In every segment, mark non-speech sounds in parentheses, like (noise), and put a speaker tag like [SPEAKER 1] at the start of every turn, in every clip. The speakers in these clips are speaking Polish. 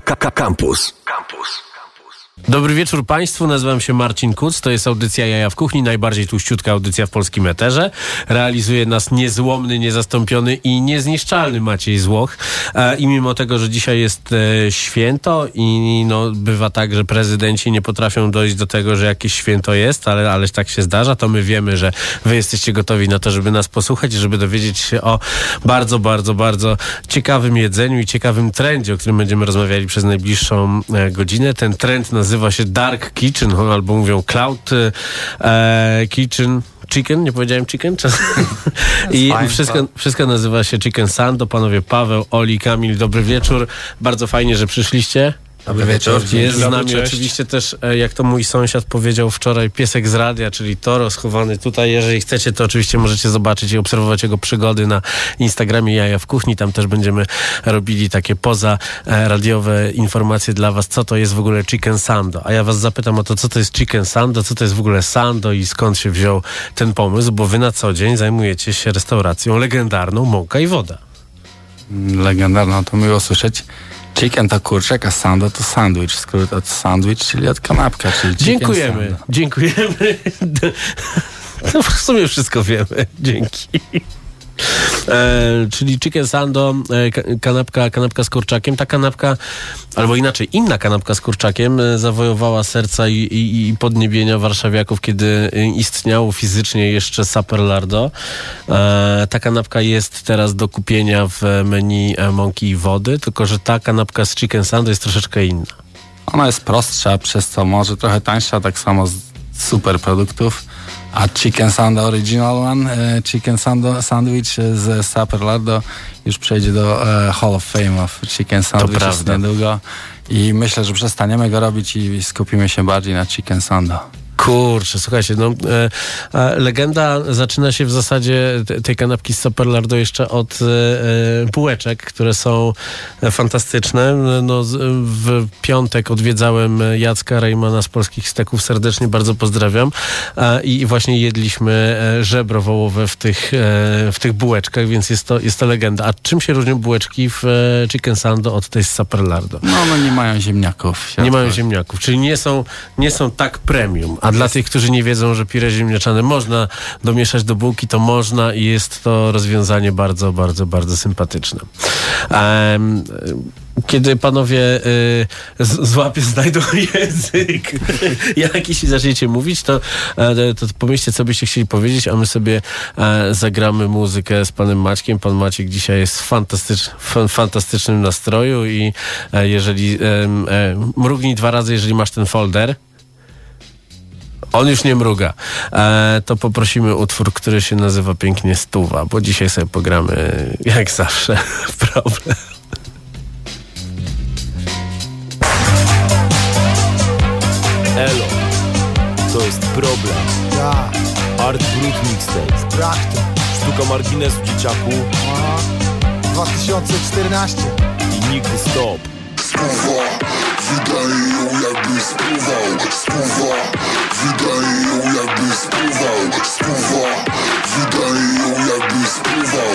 [SPEAKER 1] Campus. Campus.
[SPEAKER 2] Dobry wieczór Państwu, nazywam się Marcin Kuc, to jest audycja Jaja w Kuchni, najbardziej tuściutka audycja w polskim eterze. Realizuje nas niezłomny, niezastąpiony i niezniszczalny Maciej Złoch. E, I mimo tego, że dzisiaj jest e, święto i no, bywa tak, że prezydenci nie potrafią dojść do tego, że jakieś święto jest, ale, ale tak się zdarza, to my wiemy, że Wy jesteście gotowi na to, żeby nas posłuchać, żeby dowiedzieć się o bardzo, bardzo, bardzo ciekawym jedzeniu i ciekawym trendzie, o którym będziemy rozmawiali przez najbliższą e, godzinę. Ten trend nazywa nazywa się Dark Kitchen, albo mówią Cloud e, Kitchen. Chicken, nie powiedziałem chicken? (laughs) I fine, wszystko, wszystko nazywa się Chicken Sando. Panowie Paweł, Oli, Kamil, dobry wieczór. Bardzo fajnie, że przyszliście.
[SPEAKER 3] Dobry wieczór.
[SPEAKER 2] Jest z nami Cześć. oczywiście też, e, jak to mój sąsiad powiedział wczoraj, piesek z radia, czyli Toro schowany tutaj. Jeżeli chcecie, to oczywiście możecie zobaczyć i obserwować jego przygody na Instagramie Jaja w Kuchni. Tam też będziemy robili takie poza e, radiowe informacje dla was, co to jest w ogóle chicken sando. A ja was zapytam o to, co to jest chicken sando, co to jest w ogóle sando i skąd się wziął ten pomysł, bo wy na co dzień zajmujecie się restauracją legendarną Mąka i Woda.
[SPEAKER 3] Legendarną, to miło słyszeć. Chicken to kurczak, a sando to sandwich. Skrót od sandwich, czyli od kanapka, czyli
[SPEAKER 2] Dziękujemy,
[SPEAKER 3] sando.
[SPEAKER 2] dziękujemy. (laughs) No, w sumie wszystko wiemy. Dzięki. E, czyli chicken sando, e, kanapka, kanapka z kurczakiem. Ta kanapka, albo inaczej, inna kanapka z kurczakiem e, zawojowała serca i, i, i podniebienia warszawiaków, kiedy istniało fizycznie jeszcze Saperlardo. E, ta kanapka jest teraz do kupienia w menu e, mąki i wody, tylko że ta kanapka z chicken sando jest troszeczkę inna.
[SPEAKER 3] Ona jest prostsza, przez co może trochę tańsza, tak samo z super produktów a Chicken Sando Original One, e, Chicken Sando Sandwich z Saperlardo już przejdzie do e, Hall of Fame of Chicken Sandwich niedługo. I myślę, że przestaniemy go robić i skupimy się bardziej na Chicken Sando.
[SPEAKER 2] Kurczę, słuchajcie, no, e, e, legenda zaczyna się w zasadzie tej kanapki z Soperlardo jeszcze od e, e, półeczek, które są fantastyczne. No, w piątek odwiedzałem Jacka Rejmana z Polskich Steków, serdecznie bardzo pozdrawiam e, i właśnie jedliśmy e, żebro wołowe w tych, w tych bułeczkach, więc jest to, jest to legenda. A czym się różnią bułeczki w Chicken Sando od tej z Soperlardo?
[SPEAKER 3] No, one nie mają ziemniaków.
[SPEAKER 2] Nie mają ziemniaków, czyli nie są, nie są tak premium. A dla tych, którzy nie wiedzą, że pire ziemniaczane można domieszać do bułki, to można i jest to rozwiązanie bardzo, bardzo, bardzo sympatyczne. Um, kiedy panowie y, z, złapie, znajdą (laughs) język jakiś i zaczniecie mówić, to, e, to, to pomyślcie, co byście chcieli powiedzieć, a my sobie e, zagramy muzykę z panem Maćkiem. Pan Maciek dzisiaj jest w fantastycz, fantastycznym nastroju i e, jeżeli mrugnij dwa razy, jeżeli masz ten folder, on już nie mruga. E, to poprosimy utwór, który się nazywa pięknie Stuwa, bo dzisiaj sobie pogramy (laughs) jak zawsze w problem.
[SPEAKER 4] Elo, to jest problem.
[SPEAKER 5] Ja,
[SPEAKER 4] Art Brut Mixtape.
[SPEAKER 5] sprawdź to.
[SPEAKER 4] Sztuka marginesu dzieciaku
[SPEAKER 5] Aha. 2014.
[SPEAKER 4] i nigdy stop.
[SPEAKER 6] Spływa, wydaje ją jakby spływał Spływa, wydaje ją jakby spływał Spływa, wydaje ją jakby spływał.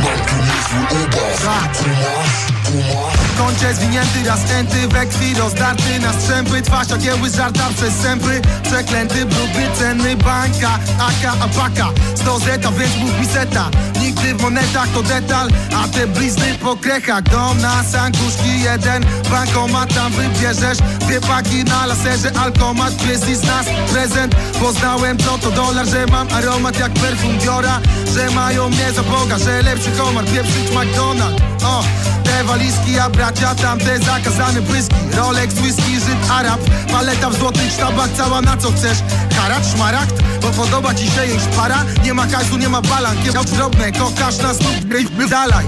[SPEAKER 6] Mam tu niezły ubaw, kumasz, kumasz
[SPEAKER 5] kącie zwinięty, raz enty, we krwi rozdarty. Na strzępy Twarz ogieły żarta przez sępy. Przeklęty, brudny, cenny, bańka Aka, apaka, sto zeta, więc mów mi seta. Nigdy w monetach to detal, a te blizny po krechach Dom na sankuszki, jeden bankomat tam wybierzesz. Dwie paki na laserze, alkomat, pies z nas prezent. Poznałem co to dolar, że mam aromat jak perfum Diora Że mają mnie za Boga, że lepszy homar, pieprzyć McDonald O, te walizki, a bracia tamte zakazane błyski. Rolex, whisky, Żyd, Arab Paleta w złotych sztabach, cała na co chcesz. Karat, szmaragd, bo podoba ci się jeść para. Nie ma hajsu, nie ma balan, kiełcz drobne Kokasz na stóp, dalej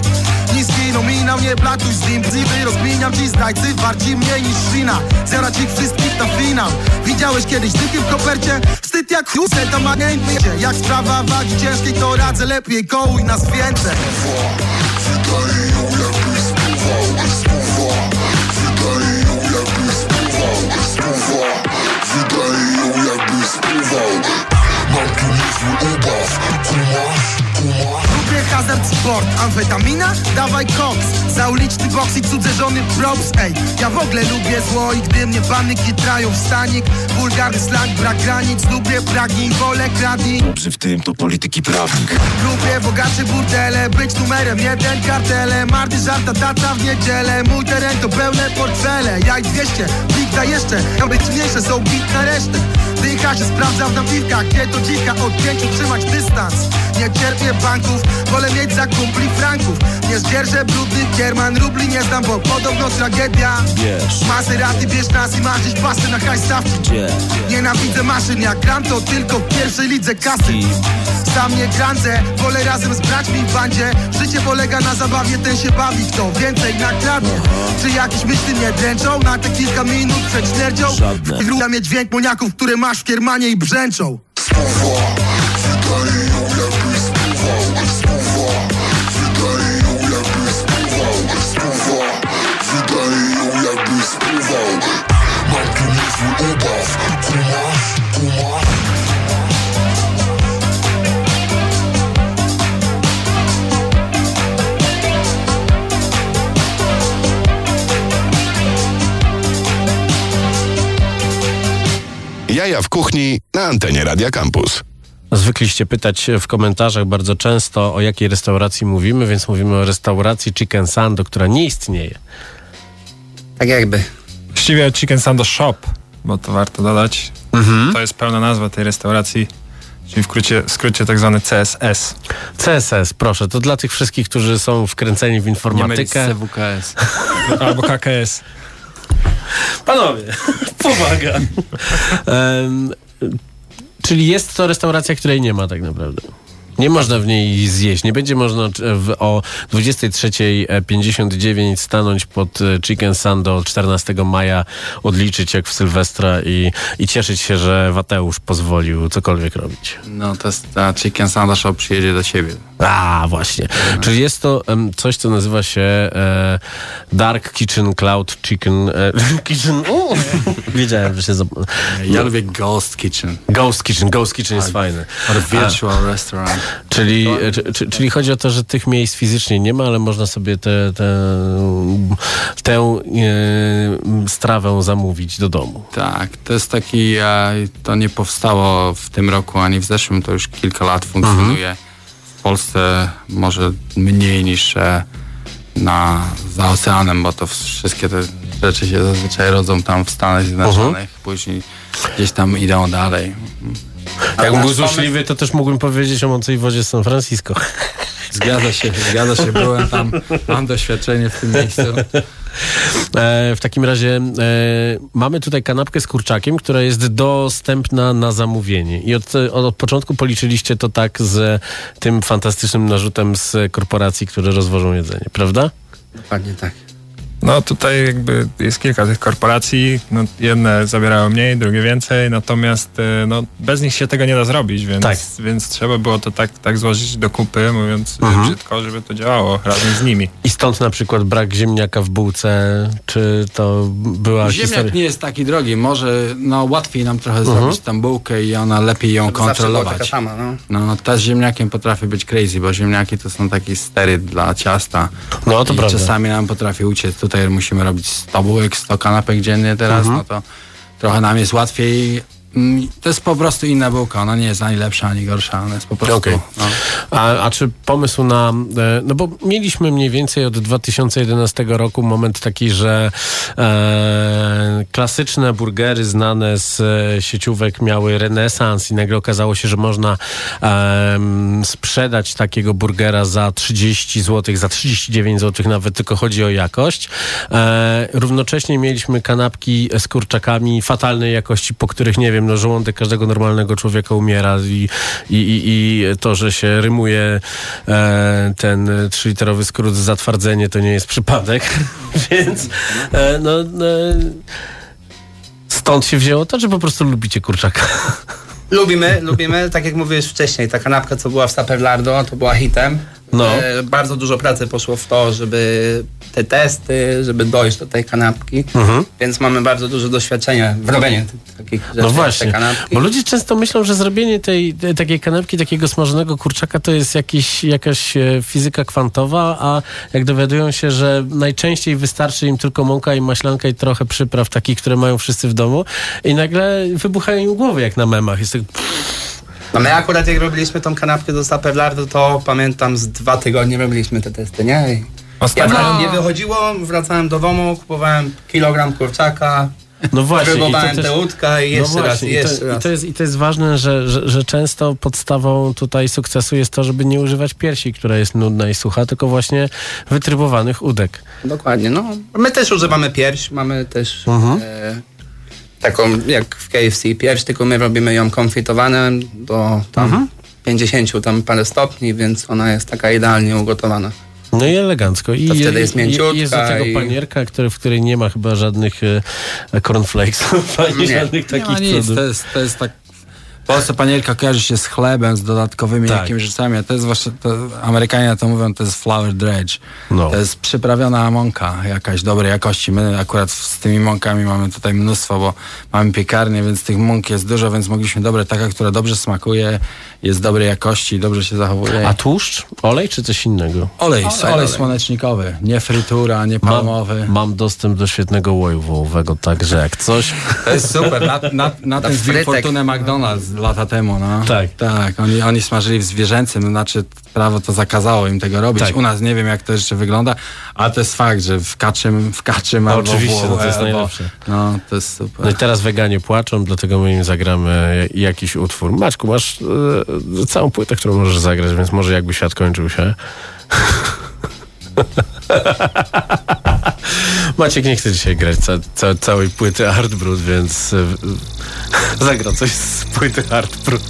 [SPEAKER 5] Niski nominał, nie blatuj z nim. Bzywy rozkminiam ci zdrajcy, warci mniej niż szlina Zjarać ich wszystkich na finał. Widziałeś kiedyś dyki w kopercie? Wstyd jak chusę, to ma nie Jak sprawa wagi ciężkiej, to radzę lepiej. Kołuj nas więcej.
[SPEAKER 6] Wydaje ją spływał. Spływa, Mam tu niezły ubaw, kumasz,
[SPEAKER 5] Lubię hazard, sport Amfetamina? Dawaj koks. Za uliczny boks i cudze żony props Ej, ja w ogóle lubię zło i gdy mnie bany kitrają w stanik. Wulgarny slang, brak granic Lubię, pragnij, wolę, kradnij
[SPEAKER 1] Dobrzy w tym to polityki prawnik.
[SPEAKER 5] Lubię bogacze burdele, być numerem jeden kartele. Mardy żarta tata w niedzielę Mój teren to pełne portfele. Ja i 200, big da jeszcze Ja być mniejsze, są bit na resztę Dycha się sprawdza w napiwkach Gdzie to dzika, od pięciu trzymać dystans. Nie cierpię banków, wolę mieć za kumpli franków. Nie zdzierżę brudnych kierman, rubli nie znam Bo podobno tragedia.
[SPEAKER 4] Wiesz,
[SPEAKER 5] Maserati, bierz nas i marzysz pasy na high stawki.
[SPEAKER 4] Gdzie?
[SPEAKER 5] Nienawidzę maszyn, jak gram to tylko w pierwszej lidze kasy? Sam nie grandzę, wolę razem z braćmi w bandzie. Życie polega na zabawie, ten się bawi, kto więcej nakradnie Czy jakieś myśli mnie dręczą? Na te kilka minut przed śmiercią?
[SPEAKER 4] Żadne.
[SPEAKER 5] Gruda mieć dźwięk moniaków, które masz kiermanie i brzęczą.
[SPEAKER 6] Wydaje ją jakby spływał Mam tu niezły ubaw, kumasz
[SPEAKER 1] Jaja w kuchni na antenie Radia Campus.
[SPEAKER 2] Zwykliście pytać w komentarzach bardzo często, o jakiej restauracji mówimy, więc mówimy o restauracji Chicken Sando, która nie istnieje.
[SPEAKER 7] Tak jakby.
[SPEAKER 8] Właściwie Chicken Sando Shop, bo to warto dodać. To jest pełna nazwa tej restauracji, czyli w skrócie, w skrócie tak zwany CSS.
[SPEAKER 2] CSS, proszę, to dla tych wszystkich, którzy są wkręceni w
[SPEAKER 3] Nie
[SPEAKER 2] informatykę.
[SPEAKER 3] CWKS. (laughs)
[SPEAKER 8] Albo KKS.
[SPEAKER 2] Panowie, (laughs) powaga. Em, czyli jest to restauracja, której nie ma tak naprawdę. Nie można w niej zjeść. Nie będzie można w, o 23.59 stanąć pod e, Chicken Sando 14 maja, odliczyć jak w Sylwestra i, i cieszyć się, że Wateusz pozwolił cokolwiek robić.
[SPEAKER 3] No to jest ta Chicken Sando Shop przyjedzie do ciebie.
[SPEAKER 2] A, właśnie. Czyli jest to em, coś, co nazywa się e, Dark Kitchen Cloud Chicken. E, (laughs) kitchen. O! (laughs) Wiedziałem, że się. Zap-
[SPEAKER 3] Ja lubię Ghost Kitchen.
[SPEAKER 2] Ghost Kitchen. Ghost Kitchen jest fajny.
[SPEAKER 3] Or Virtual Restaurant.
[SPEAKER 2] Czyli, czy, czy, czyli chodzi o to, że tych miejsc fizycznie nie ma, ale można sobie tę te, tę e, strawę zamówić do domu.
[SPEAKER 3] Tak, to jest taki, e, to nie powstało w tym roku ani w zeszłym, to już kilka lat funkcjonuje. W Polsce może mniej niż e, na, za oceanem, bo to wszystkie te rzeczy się zazwyczaj rodzą tam w Stanach Zjednoczonych, później gdzieś tam idą dalej.
[SPEAKER 2] Jakbym był złośliwy, to też mógłbym powiedzieć o mącej wodzie z San Francisco. (laughs)
[SPEAKER 3] Zgadza się, zgadza się, byłem tam, mam doświadczenie w tym miejscu.
[SPEAKER 2] E, w takim razie e, mamy tutaj kanapkę z kurczakiem, która jest dostępna na zamówienie. I od, od, od początku policzyliście to tak z tym fantastycznym narzutem z korporacji, które rozwożą jedzenie, prawda?
[SPEAKER 7] Dokładnie tak.
[SPEAKER 8] No tutaj jakby jest kilka tych korporacji, no, jedne zabierają mniej, drugie więcej, natomiast e, no, bez nich się tego nie da zrobić, więc,
[SPEAKER 2] Tak.
[SPEAKER 8] więc trzeba było to tak, tak złożyć do kupy, mówiąc mhm. brzydko, żeby to działało razem z nimi.
[SPEAKER 2] I stąd na przykład brak ziemniaka w bułce, czy to była
[SPEAKER 3] Ziemniak
[SPEAKER 2] historia...
[SPEAKER 3] nie jest taki drogi, może no, łatwiej nam trochę zrobić tam bułkę i ona lepiej ją
[SPEAKER 7] taka
[SPEAKER 3] kontrolować.
[SPEAKER 7] sama, no.
[SPEAKER 3] No, też z ziemniakiem potrafi być crazy, bo ziemniaki to są taki steryd dla ciasta.
[SPEAKER 2] No, to
[SPEAKER 3] I
[SPEAKER 2] prawda.
[SPEAKER 3] czasami nam potrafi uciec. Tutaj musimy robić 100 bułek, 100 kanapek dziennie teraz,
[SPEAKER 2] Mhm.
[SPEAKER 3] no to trochę nam jest łatwiej. Mm, To jest po prostu inna bułka, ona nie jest ani lepsza, ani gorsza, ona jest po prostu...
[SPEAKER 2] Okej.
[SPEAKER 3] No.
[SPEAKER 2] A, a czy pomysł na. e, No bo mieliśmy mniej więcej od 2011 roku moment taki, że e, klasyczne burgery znane z e, sieciówek miały renesans i nagle okazało się, że można em, sprzedać takiego burgera za 30 zł, za 39 zł nawet, tylko chodzi o jakość. E, równocześnie mieliśmy kanapki z kurczakami fatalnej jakości, po których nie wiem, no żołądek każdego normalnego człowieka umiera i, i, i, i to, że się rymuje e, ten trzyliterowy skrót zatwardzenie, to nie jest przypadek, (laughs) więc e, no, no, stąd się wzięło to, że po prostu lubicie kurczaka.
[SPEAKER 7] Lubimy, lubimy, tak jak mówiłeś wcześniej, ta kanapka, co była w Saperlardo, to była hitem.
[SPEAKER 2] No.
[SPEAKER 9] E, bardzo dużo pracy poszło w to, żeby te testy, żeby dojść do tej kanapki,
[SPEAKER 2] Mhm.
[SPEAKER 9] więc mamy bardzo dużo doświadczenia w robieniu takich rzeczy,
[SPEAKER 2] No właśnie, bo ludzie często myślą, że zrobienie tej, tej takiej kanapki, takiego smażonego kurczaka to jest jakiś, jakaś e, fizyka kwantowa, a jak dowiadują się, że najczęściej wystarczy im tylko mąka i maślanka i trochę przypraw takich, które mają wszyscy w domu i nagle wybuchają im głowy jak na memach. Jest tak,
[SPEAKER 9] No my akurat jak robiliśmy tą kanapkę do Saperlardu, to pamiętam z dwa tygodnie robiliśmy te testy, nie? I ja
[SPEAKER 8] Ostatnio-
[SPEAKER 9] wracałem- nie wychodziło, wracałem do domu, kupowałem kilogram kurczaka,
[SPEAKER 2] no właśnie. i
[SPEAKER 9] próbowałem tę łódkę i jeszcze
[SPEAKER 2] no
[SPEAKER 9] raz,
[SPEAKER 2] właśnie,
[SPEAKER 9] i
[SPEAKER 2] i
[SPEAKER 9] jeszcze
[SPEAKER 2] to,
[SPEAKER 9] raz.
[SPEAKER 2] I to, jest, I to jest ważne, że, że, że często podstawą tutaj sukcesu jest to, żeby nie używać piersi, która jest nudna i sucha, tylko właśnie wytrybowanych udek.
[SPEAKER 9] Dokładnie, no. My też używamy pierś, mamy też
[SPEAKER 2] Mhm.
[SPEAKER 9] e, taką jak w KFC pierś, tylko my robimy ją konfitowaną do tam
[SPEAKER 2] Mhm.
[SPEAKER 9] 50 tam parę stopni, więc ona jest taka idealnie ugotowana.
[SPEAKER 2] No i elegancko. I
[SPEAKER 9] To wtedy jest mięciutka
[SPEAKER 2] Jest do tego
[SPEAKER 9] i-
[SPEAKER 2] panierka, który, w której nie ma chyba żadnych e, cornflakesów, ani
[SPEAKER 9] Nie.
[SPEAKER 2] żadnych
[SPEAKER 3] Nie
[SPEAKER 2] takich
[SPEAKER 3] ma nic,
[SPEAKER 2] cudów.
[SPEAKER 3] to jest, to jest tak... Polsce panierka kojarzy się z chlebem, z dodatkowymi
[SPEAKER 2] Tak.
[SPEAKER 3] jakimiś rzeczami, a to jest właśnie, to, Amerykanie to mówią, to jest flour dredge.
[SPEAKER 2] No.
[SPEAKER 3] To jest przyprawiona mąka jakaś dobrej jakości. My akurat z tymi mąkami mamy tutaj mnóstwo, bo mamy piekarnię, więc tych mąk jest dużo, więc mogliśmy dobre taka, która dobrze smakuje, jest dobrej jakości, dobrze się zachowuje.
[SPEAKER 2] A tłuszcz? Olej czy coś innego?
[SPEAKER 3] olej, olej,
[SPEAKER 9] olej.
[SPEAKER 3] słonecznikowy, nie frytura, nie
[SPEAKER 2] Mam,
[SPEAKER 3] palmowy.
[SPEAKER 2] mam dostęp do świetnego łoju wołowego, także jak coś...
[SPEAKER 3] To jest super. Na, na, na tym
[SPEAKER 9] frytek.
[SPEAKER 3] fortunę McDonald's lata temu, no.
[SPEAKER 2] Tak.
[SPEAKER 3] Tak, oni, oni smażyli w zwierzęcym, znaczy prawo to zakazało im tego robić.
[SPEAKER 2] Tak.
[SPEAKER 3] U nas nie wiem, jak to jeszcze wygląda, ale to jest fakt, że w kaczym, w kaczym
[SPEAKER 2] A
[SPEAKER 3] albo
[SPEAKER 2] oczywiście,
[SPEAKER 3] w,
[SPEAKER 2] no to jest
[SPEAKER 3] albo-
[SPEAKER 2] najlepsze.
[SPEAKER 3] No, to jest super.
[SPEAKER 2] No i teraz weganie płaczą, dlatego my im zagramy jakiś utwór. Maczku, masz e, całą płytę, którą możesz zagrać, więc może jakby świat kończył się. (laughs) Maciek nie chce dzisiaj grać ca, ca, całej płyty Hard Brut, więc e, (laughs) zagra coś z płyty Hard Brut.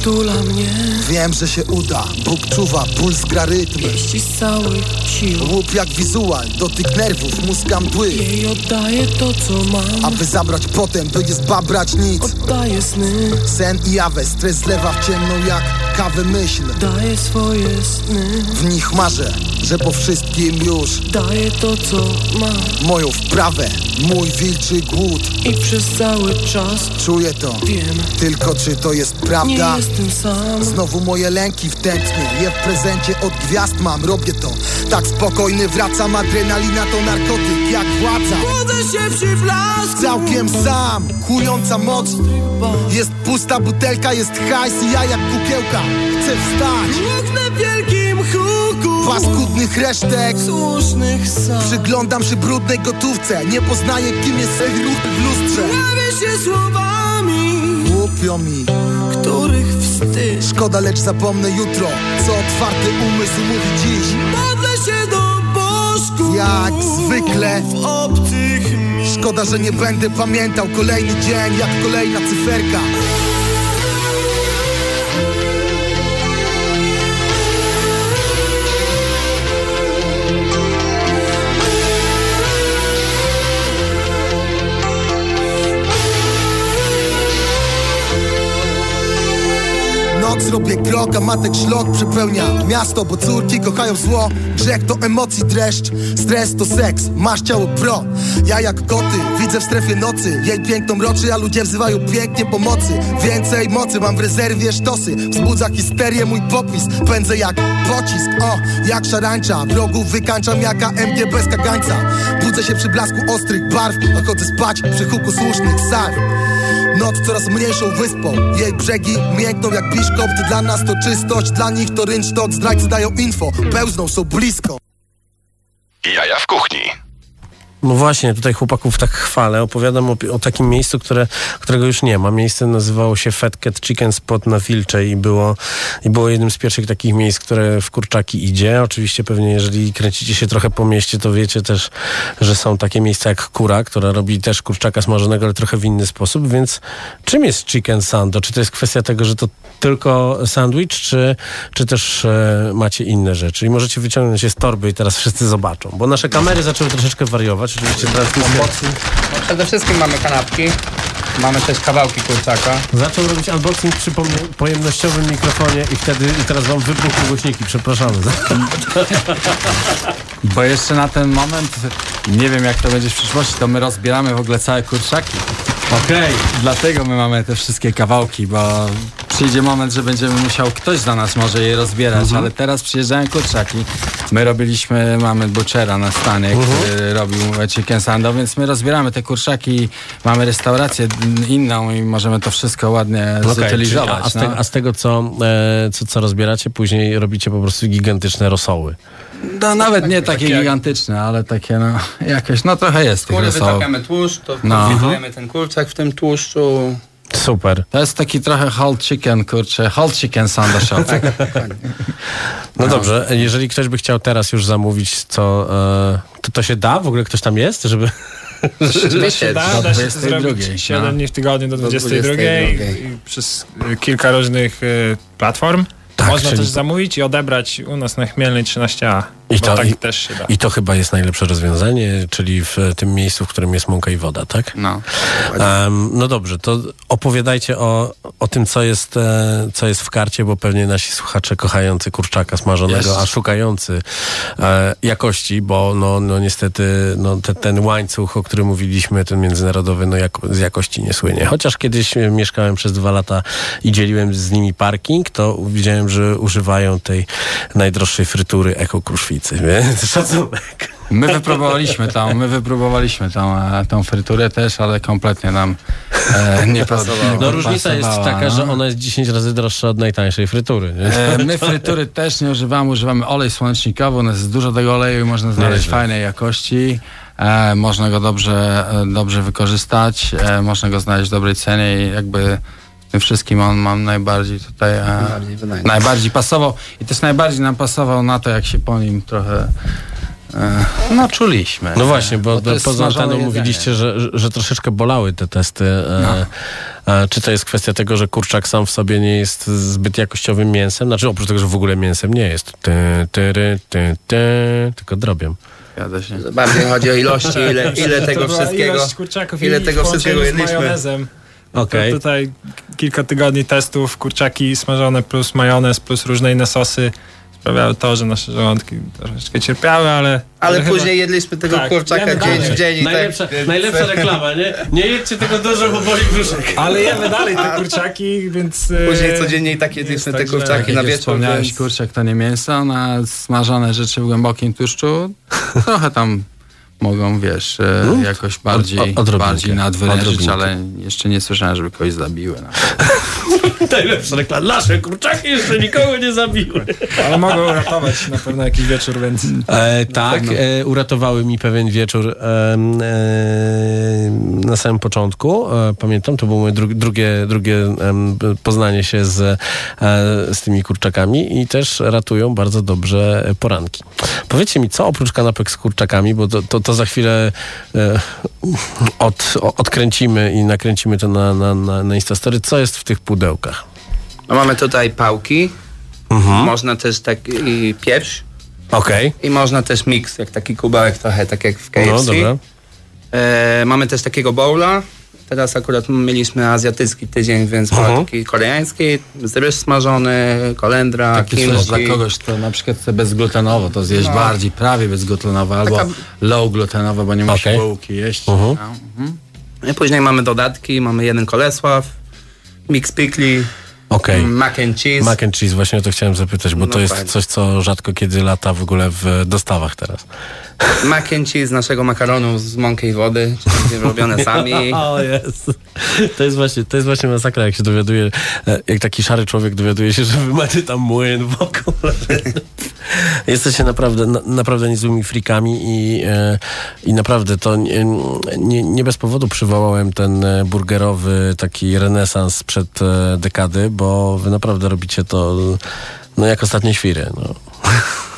[SPEAKER 10] Przytula mnie,
[SPEAKER 5] Wiem, że się uda, Bóg czuwa, puls gra rytm.
[SPEAKER 10] Pieści z całych sił
[SPEAKER 5] Łup jak wizual, dotyk nerwów, muska mdły
[SPEAKER 10] Jej oddaję to, co mam.
[SPEAKER 5] Aby zabrać potem, by nie zbabrać nic.
[SPEAKER 10] Oddaję sny,
[SPEAKER 5] Sen i jawę, stres zlewa w ciemną jak kawę myśl.
[SPEAKER 10] Daję swoje sny.
[SPEAKER 5] W nich marzę, że po wszystkim już
[SPEAKER 10] Daję to, co mam.
[SPEAKER 5] Moją wprawę, mój wilczy głód.
[SPEAKER 10] I przez cały czas
[SPEAKER 5] Czuję to,
[SPEAKER 10] wiem
[SPEAKER 5] tylko czy to jest
[SPEAKER 10] Nie
[SPEAKER 5] prawda?
[SPEAKER 10] jestem sam.
[SPEAKER 5] Znowu moje lęki wtętnie Je w prezencie od gwiazd mam, robię to. Tak spokojny wracam, adrenalina to narkotyk jak władza.
[SPEAKER 10] Budzę się przy blasku
[SPEAKER 5] Całkiem sam, kująca moc. Jest pusta butelka, jest hajs i ja jak kukiełka. Chcę wstać,
[SPEAKER 10] Mocne w wielkim huku
[SPEAKER 5] paskudnych resztek
[SPEAKER 10] Słusznych sam
[SPEAKER 5] Przyglądam się brudnej gotówce Nie poznaję kim jest ruch w lustrze.
[SPEAKER 10] Bawię się słowami
[SPEAKER 5] Głupio mi,
[SPEAKER 10] Których wstyd.
[SPEAKER 5] Szkoda lecz zapomnę jutro Co otwarty umysł mówi dziś.
[SPEAKER 10] Modlę się do bożków
[SPEAKER 5] Jak zwykle.
[SPEAKER 10] W obcych mi
[SPEAKER 5] Szkoda, że nie będę pamiętał kolejny dzień jak kolejna cyferka Noc robię krok, a matek szlok przepełnia Miasto, bo córki kochają zło. Grzech to emocji dreszcz. Stres to seks, masz ciało pro. Ja jak koty, widzę w strefie nocy. Jej piękną roczy, a ludzie wzywają pięknie pomocy. Więcej mocy, mam w rezerwie sztosy. Wzbudza histerię mój popis. Pędzę jak pocisk, o, jak szarańcza. Wrogów wykańczam jak AMG bez kagańca. Budzę się przy blasku ostrych barw. A chodzę spać przy huku słusznych sarw Noc coraz mniejszą wyspą. Jej brzegi miękną jak biszkopt Dla nas to czystość, dla nich to rynsztok. Zdrajcy dają info, pełzną, są blisko.
[SPEAKER 1] Jaja w kuchni.
[SPEAKER 2] No właśnie, tutaj chłopaków tak chwalę. Opowiadam o, o takim miejscu, które, którego już nie ma. Miejsce nazywało się Fat Cat Chicken Spot na Wilczej i było, i było jednym z pierwszych takich miejsc, które w kurczaki idzie. Oczywiście pewnie jeżeli kręcicie się trochę po mieście, to wiecie też, że są takie miejsca jak Kura, która robi też kurczaka smażonego, ale trochę w inny sposób, więc czym jest chicken sando? Czy to jest kwestia tego, że to tylko sandwich, czy, czy też e, macie inne rzeczy? I możecie wyciągnąć je z torby i teraz wszyscy zobaczą, bo nasze kamery zaczęły troszeczkę wariować. Oczywiście transmisja
[SPEAKER 9] No, przede wszystkim mamy kanapki, mamy też kawałki kurczaka.
[SPEAKER 2] zaczął robić unboxing przy pojemnościowym mikrofonie i wtedy, i teraz wam wybuchły głośniki, przepraszamy. (laughs)
[SPEAKER 3] Bo jeszcze na ten moment, nie wiem jak to będzie w przyszłości, to my rozbieramy w ogóle całe kurczaki.
[SPEAKER 2] Okej.
[SPEAKER 3] Dlatego my mamy te wszystkie kawałki, bo przyjdzie moment, że będziemy musiał, ktoś za nas może je rozbierać, ale teraz przyjeżdżają kurczaki. My robiliśmy, mamy butchera na stanie, który robił chicken sando, więc my rozbieramy te kurczaki, mamy restaurację inną i możemy to wszystko ładnie
[SPEAKER 2] czyli,
[SPEAKER 3] zutylizować.
[SPEAKER 2] a, z
[SPEAKER 3] no.
[SPEAKER 2] te, a z tego, co, e, co, co rozbieracie, później robicie po prostu gigantyczne rosoły.
[SPEAKER 3] No, nawet nie takie
[SPEAKER 8] jak-
[SPEAKER 3] gigantyczne, ale takie no, jakieś, no trochę jest tych
[SPEAKER 9] Skóry
[SPEAKER 3] rosołów.
[SPEAKER 9] wytapiamy tłuszcz, to
[SPEAKER 3] No.
[SPEAKER 9] konfitujemy ten kurczak w tym tłuszczu.
[SPEAKER 2] Super.
[SPEAKER 3] To jest taki trochę whole chicken, kurczę, whole chicken sando (laughs) shop.
[SPEAKER 2] No dobrze, jeżeli ktoś by chciał teraz już zamówić, co, e, to to się da? W ogóle ktoś tam jest, żeby... (laughs)
[SPEAKER 9] Rzeczywiście,
[SPEAKER 8] Da,
[SPEAKER 3] do
[SPEAKER 8] da się to
[SPEAKER 3] 22,
[SPEAKER 8] zrobić 7
[SPEAKER 3] no.
[SPEAKER 8] dni w tygodniu do
[SPEAKER 9] Do
[SPEAKER 8] 22
[SPEAKER 9] 22.
[SPEAKER 8] i, i przez y, kilka różnych y, platform.
[SPEAKER 2] Tak,
[SPEAKER 8] Można
[SPEAKER 2] czyli-
[SPEAKER 8] też zamówić i odebrać u nas na Chmielnej 13A.
[SPEAKER 2] I to-
[SPEAKER 8] tak
[SPEAKER 2] i-
[SPEAKER 8] też się da.
[SPEAKER 2] I to chyba jest najlepsze rozwiązanie, czyli w tym miejscu, w którym jest mąka i woda, tak?
[SPEAKER 3] No.
[SPEAKER 2] Em, no dobrze, to opowiadajcie o, o tym, co jest, e, co jest w karcie, bo pewnie nasi słuchacze kochający kurczaka smażonego,
[SPEAKER 3] Jest.
[SPEAKER 2] a szukający e, jakości, bo no, no niestety no, te, ten łańcuch, o którym mówiliśmy, ten międzynarodowy, no jako, z jakości nie słynie. Chociaż kiedyś e, mieszkałem przez dwa lata i dzieliłem z nimi parking, to widziałem, że używają tej najdroższej frytury eko kruszwicy, więc szacunek.
[SPEAKER 3] My wypróbowaliśmy tą, my wypróbowaliśmy tą, e, tą fryturę też, ale kompletnie nam e, nie pasowało.
[SPEAKER 2] No różnica jest taka,
[SPEAKER 3] no.
[SPEAKER 2] że ona jest 10 razy droższa od najtańszej frytury. Nie?
[SPEAKER 3] E, My frytury też nie używamy, używamy olej słonecznikowy, nas jest dużo tego oleju i można znaleźć
[SPEAKER 2] Nieźle.
[SPEAKER 3] fajnej jakości. E, można go dobrze, e, dobrze wykorzystać, e, można go znaleźć w dobrej cenie i jakby tym wszystkim on mam najbardziej tutaj e,
[SPEAKER 9] Najbardziej
[SPEAKER 3] najbardziej pasował i też najbardziej nam pasował na to, jak się po nim trochę e, no czuliśmy.
[SPEAKER 2] No właśnie, bo,
[SPEAKER 3] jest
[SPEAKER 2] poza anteną mówiliście, że, że- że troszeczkę bolały te testy. E, e, czy to jest kwestia tego, że kurczak sam w sobie nie jest zbyt jakościowym mięsem? Znaczy oprócz tego, że w ogóle mięsem nie jest. Ty, ty, ty, ty, tylko
[SPEAKER 3] się.
[SPEAKER 9] Bardziej chodzi o ilości, ile, ile (laughs) tego wszystkiego.
[SPEAKER 8] ilość kurczaków
[SPEAKER 9] ile
[SPEAKER 8] i
[SPEAKER 9] tego
[SPEAKER 8] w
[SPEAKER 9] wszystkiego jedliśmy.
[SPEAKER 2] Okej.
[SPEAKER 8] To tutaj kilka tygodni testów, kurczaki smażone plus majonez, plus różne inne sosy sprawiały to, że nasze żołądki troszeczkę cierpiały, ale...
[SPEAKER 9] Ale
[SPEAKER 8] chyba-
[SPEAKER 9] później jedliśmy tego
[SPEAKER 8] Tak,
[SPEAKER 9] kurczaka dzień
[SPEAKER 8] dalej.
[SPEAKER 9] w dzień. i
[SPEAKER 2] Najlepsza,
[SPEAKER 9] tak, więc-
[SPEAKER 2] najlepsza reklama, nie? Nie jedźcie tego dużo, bo boli brzuszek.
[SPEAKER 8] Ale jemy dalej te kurczaki, więc... e,
[SPEAKER 9] Później codziennie i tak jedliśmy te
[SPEAKER 8] tak,
[SPEAKER 9] kurczaki na wieczór.
[SPEAKER 3] wspomniałeś,
[SPEAKER 9] Więc...
[SPEAKER 3] kurczak to nie mięso, na smażone rzeczy w głębokim tłuszczu trochę tam mogą, wiesz, e, jakoś bardziej,
[SPEAKER 2] od-
[SPEAKER 3] bardziej nadwyrężyć, ale jeszcze nie słyszałem, żeby kogoś zabiły. No. (laughs)
[SPEAKER 2] Najlepsza reklama. Nasze kurczaki jeszcze nikogo nie zabiły.
[SPEAKER 8] Ale mogą uratować na pewno jakiś wieczór, więc...
[SPEAKER 2] E, tak, e, uratowały mi pewien wieczór e, e, na samym początku. E, pamiętam, to było moje dru, drugie, drugie poznanie się z, e, z tymi kurczakami i też ratują bardzo dobrze poranki. Powiedzcie mi, co oprócz kanapek z kurczakami, bo to, to, to za chwilę e, od, odkręcimy i nakręcimy to na, na, na, na Instastory. Co jest w tych pudełkach?
[SPEAKER 9] No mamy tutaj pałki,
[SPEAKER 2] Mhm.
[SPEAKER 9] można też taki pieprz
[SPEAKER 2] Okej.
[SPEAKER 9] i można też miks, jak taki kubełek trochę, tak jak w KFC.
[SPEAKER 2] No, dobra.
[SPEAKER 9] E, mamy też takiego bowla. Teraz akurat mieliśmy azjatycki tydzień, więc
[SPEAKER 2] Mhm.
[SPEAKER 9] mamy taki koreański, ryż smażony, kolendra,
[SPEAKER 3] Taki coś
[SPEAKER 9] kimchi.
[SPEAKER 3] dla kogoś, kto na przykład chce bezglutenowo to zjeść
[SPEAKER 9] No.
[SPEAKER 3] bardziej, prawie bezglutenowo, albo
[SPEAKER 9] Taka-
[SPEAKER 3] low glutenowo, bo nie musi
[SPEAKER 2] Okej.
[SPEAKER 3] bułki jeść.
[SPEAKER 2] Mhm.
[SPEAKER 3] No.
[SPEAKER 9] I później mamy dodatki, mamy jeden kolesław, mix pickli,
[SPEAKER 2] Okej.
[SPEAKER 9] Mac and cheese.
[SPEAKER 2] Mac and cheese, właśnie o to chciałem zapytać, bo
[SPEAKER 9] No
[SPEAKER 2] to jest
[SPEAKER 9] fajnie.
[SPEAKER 2] coś, co rzadko kiedy lata w ogóle w dostawach teraz.
[SPEAKER 9] Mac and cheese naszego makaronu z mąki i wody, czyli robione sami. (laughs)
[SPEAKER 2] O jest. To jest właśnie, to jest właśnie masakra, jak się dowiaduje, e, jak taki szary człowiek dowiaduje się, że wy macie tam młyn w ogóle. (laughs) Jesteście naprawdę, na, naprawdę niezłymi frikami i, e, i naprawdę to nie, nie, nie bez powodu przywołałem ten e, burgerowy taki renesans sprzed dekady, bo wy naprawdę robicie to no jak ostatnie świry. No. (laughs)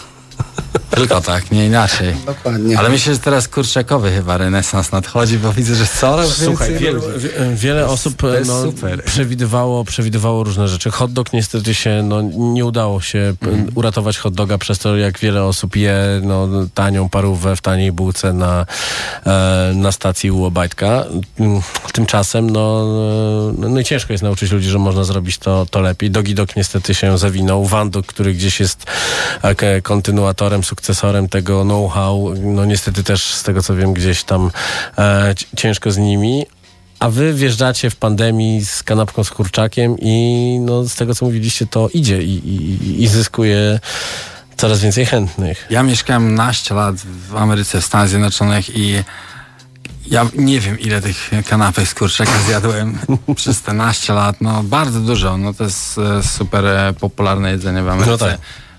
[SPEAKER 3] Tylko tak, nie inaczej.
[SPEAKER 9] Dokładnie.
[SPEAKER 3] Ale myślę, że teraz kurczakowy chyba renesans nadchodzi, bo widzę, że coraz
[SPEAKER 2] Słuchaj,
[SPEAKER 3] więcej
[SPEAKER 2] wielu, wie- wiele osób
[SPEAKER 3] jest
[SPEAKER 2] no, przewidywało, przewidywało różne rzeczy. Hot dog niestety się, no, nie udało się
[SPEAKER 3] Mhm.
[SPEAKER 2] uratować hot doga przez to, jak wiele osób je no, tanią parówę w taniej bułce na, e, na stacji u Obajtka. Mm, Tymczasem, no, no, i ciężko jest nauczyć ludzi, że można zrobić to, to lepiej. Dogi Dog niestety się zawinął. Wanduk, który gdzieś jest e, sukcesorem tego know-how, no niestety też z tego co wiem gdzieś tam e, ci- ciężko z nimi. A wy wjeżdżacie w pandemii z kanapką z kurczakiem i no, z tego co mówiliście, to idzie i, i, i zyskuje coraz więcej chętnych.
[SPEAKER 3] Ja mieszkałem naście lat w Ameryce, w Stanach Zjednoczonych i ja nie wiem, ile tych kanapek z kurczaka (laughs) zjadłem (laughs) przez te naście lat. No bardzo dużo. No to jest e, super e, popularne jedzenie w Ameryce.
[SPEAKER 2] No tak.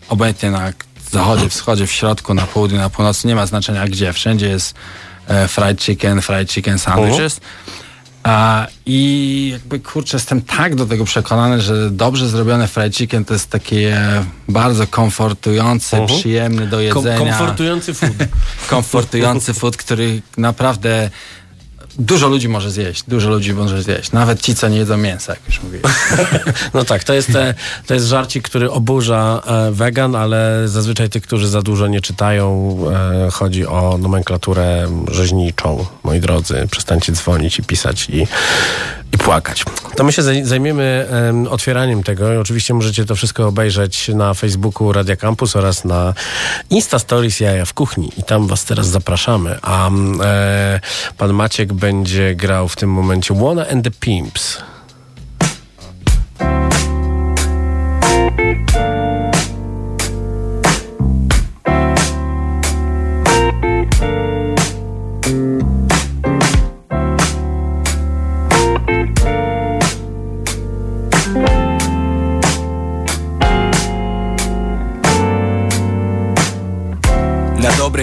[SPEAKER 3] Obojętnie na zachodzie, wschodzie, w środku, na południu, na północy. Nie ma znaczenia gdzie. Wszędzie jest e, fried chicken, fried chicken sandwiches. A, I jakby kurczę, jestem tak do tego przekonany, że dobrze zrobiony fried chicken to jest taki e, bardzo komfortujący,
[SPEAKER 2] Mhm.
[SPEAKER 3] przyjemny do
[SPEAKER 2] Kom-
[SPEAKER 3] jedzenia
[SPEAKER 2] komfortujący food. (laughs)
[SPEAKER 3] komfortujący food, który naprawdę dużo ludzi może zjeść. Dużo ludzi może zjeść. Nawet ci, co nie jedzą mięsa, jak już mówiłem. (laughs)
[SPEAKER 2] No tak, to jest, to jest żarcik, który oburza e, wegan, ale zazwyczaj tych, którzy za dużo nie czytają, e, chodzi o nomenklaturę rzeźniczą. Moi drodzy, przestańcie dzwonić i pisać i, i płakać. To my się zaj- zajmiemy em, otwieraniem tego oczywiście możecie to wszystko obejrzeć na Facebooku Radia Campus oraz na Insta Stories Jaja w Kuchni i tam was teraz zapraszamy. A mm, e, pan Maciek będzie grał w tym momencie Wanna and the Pimps.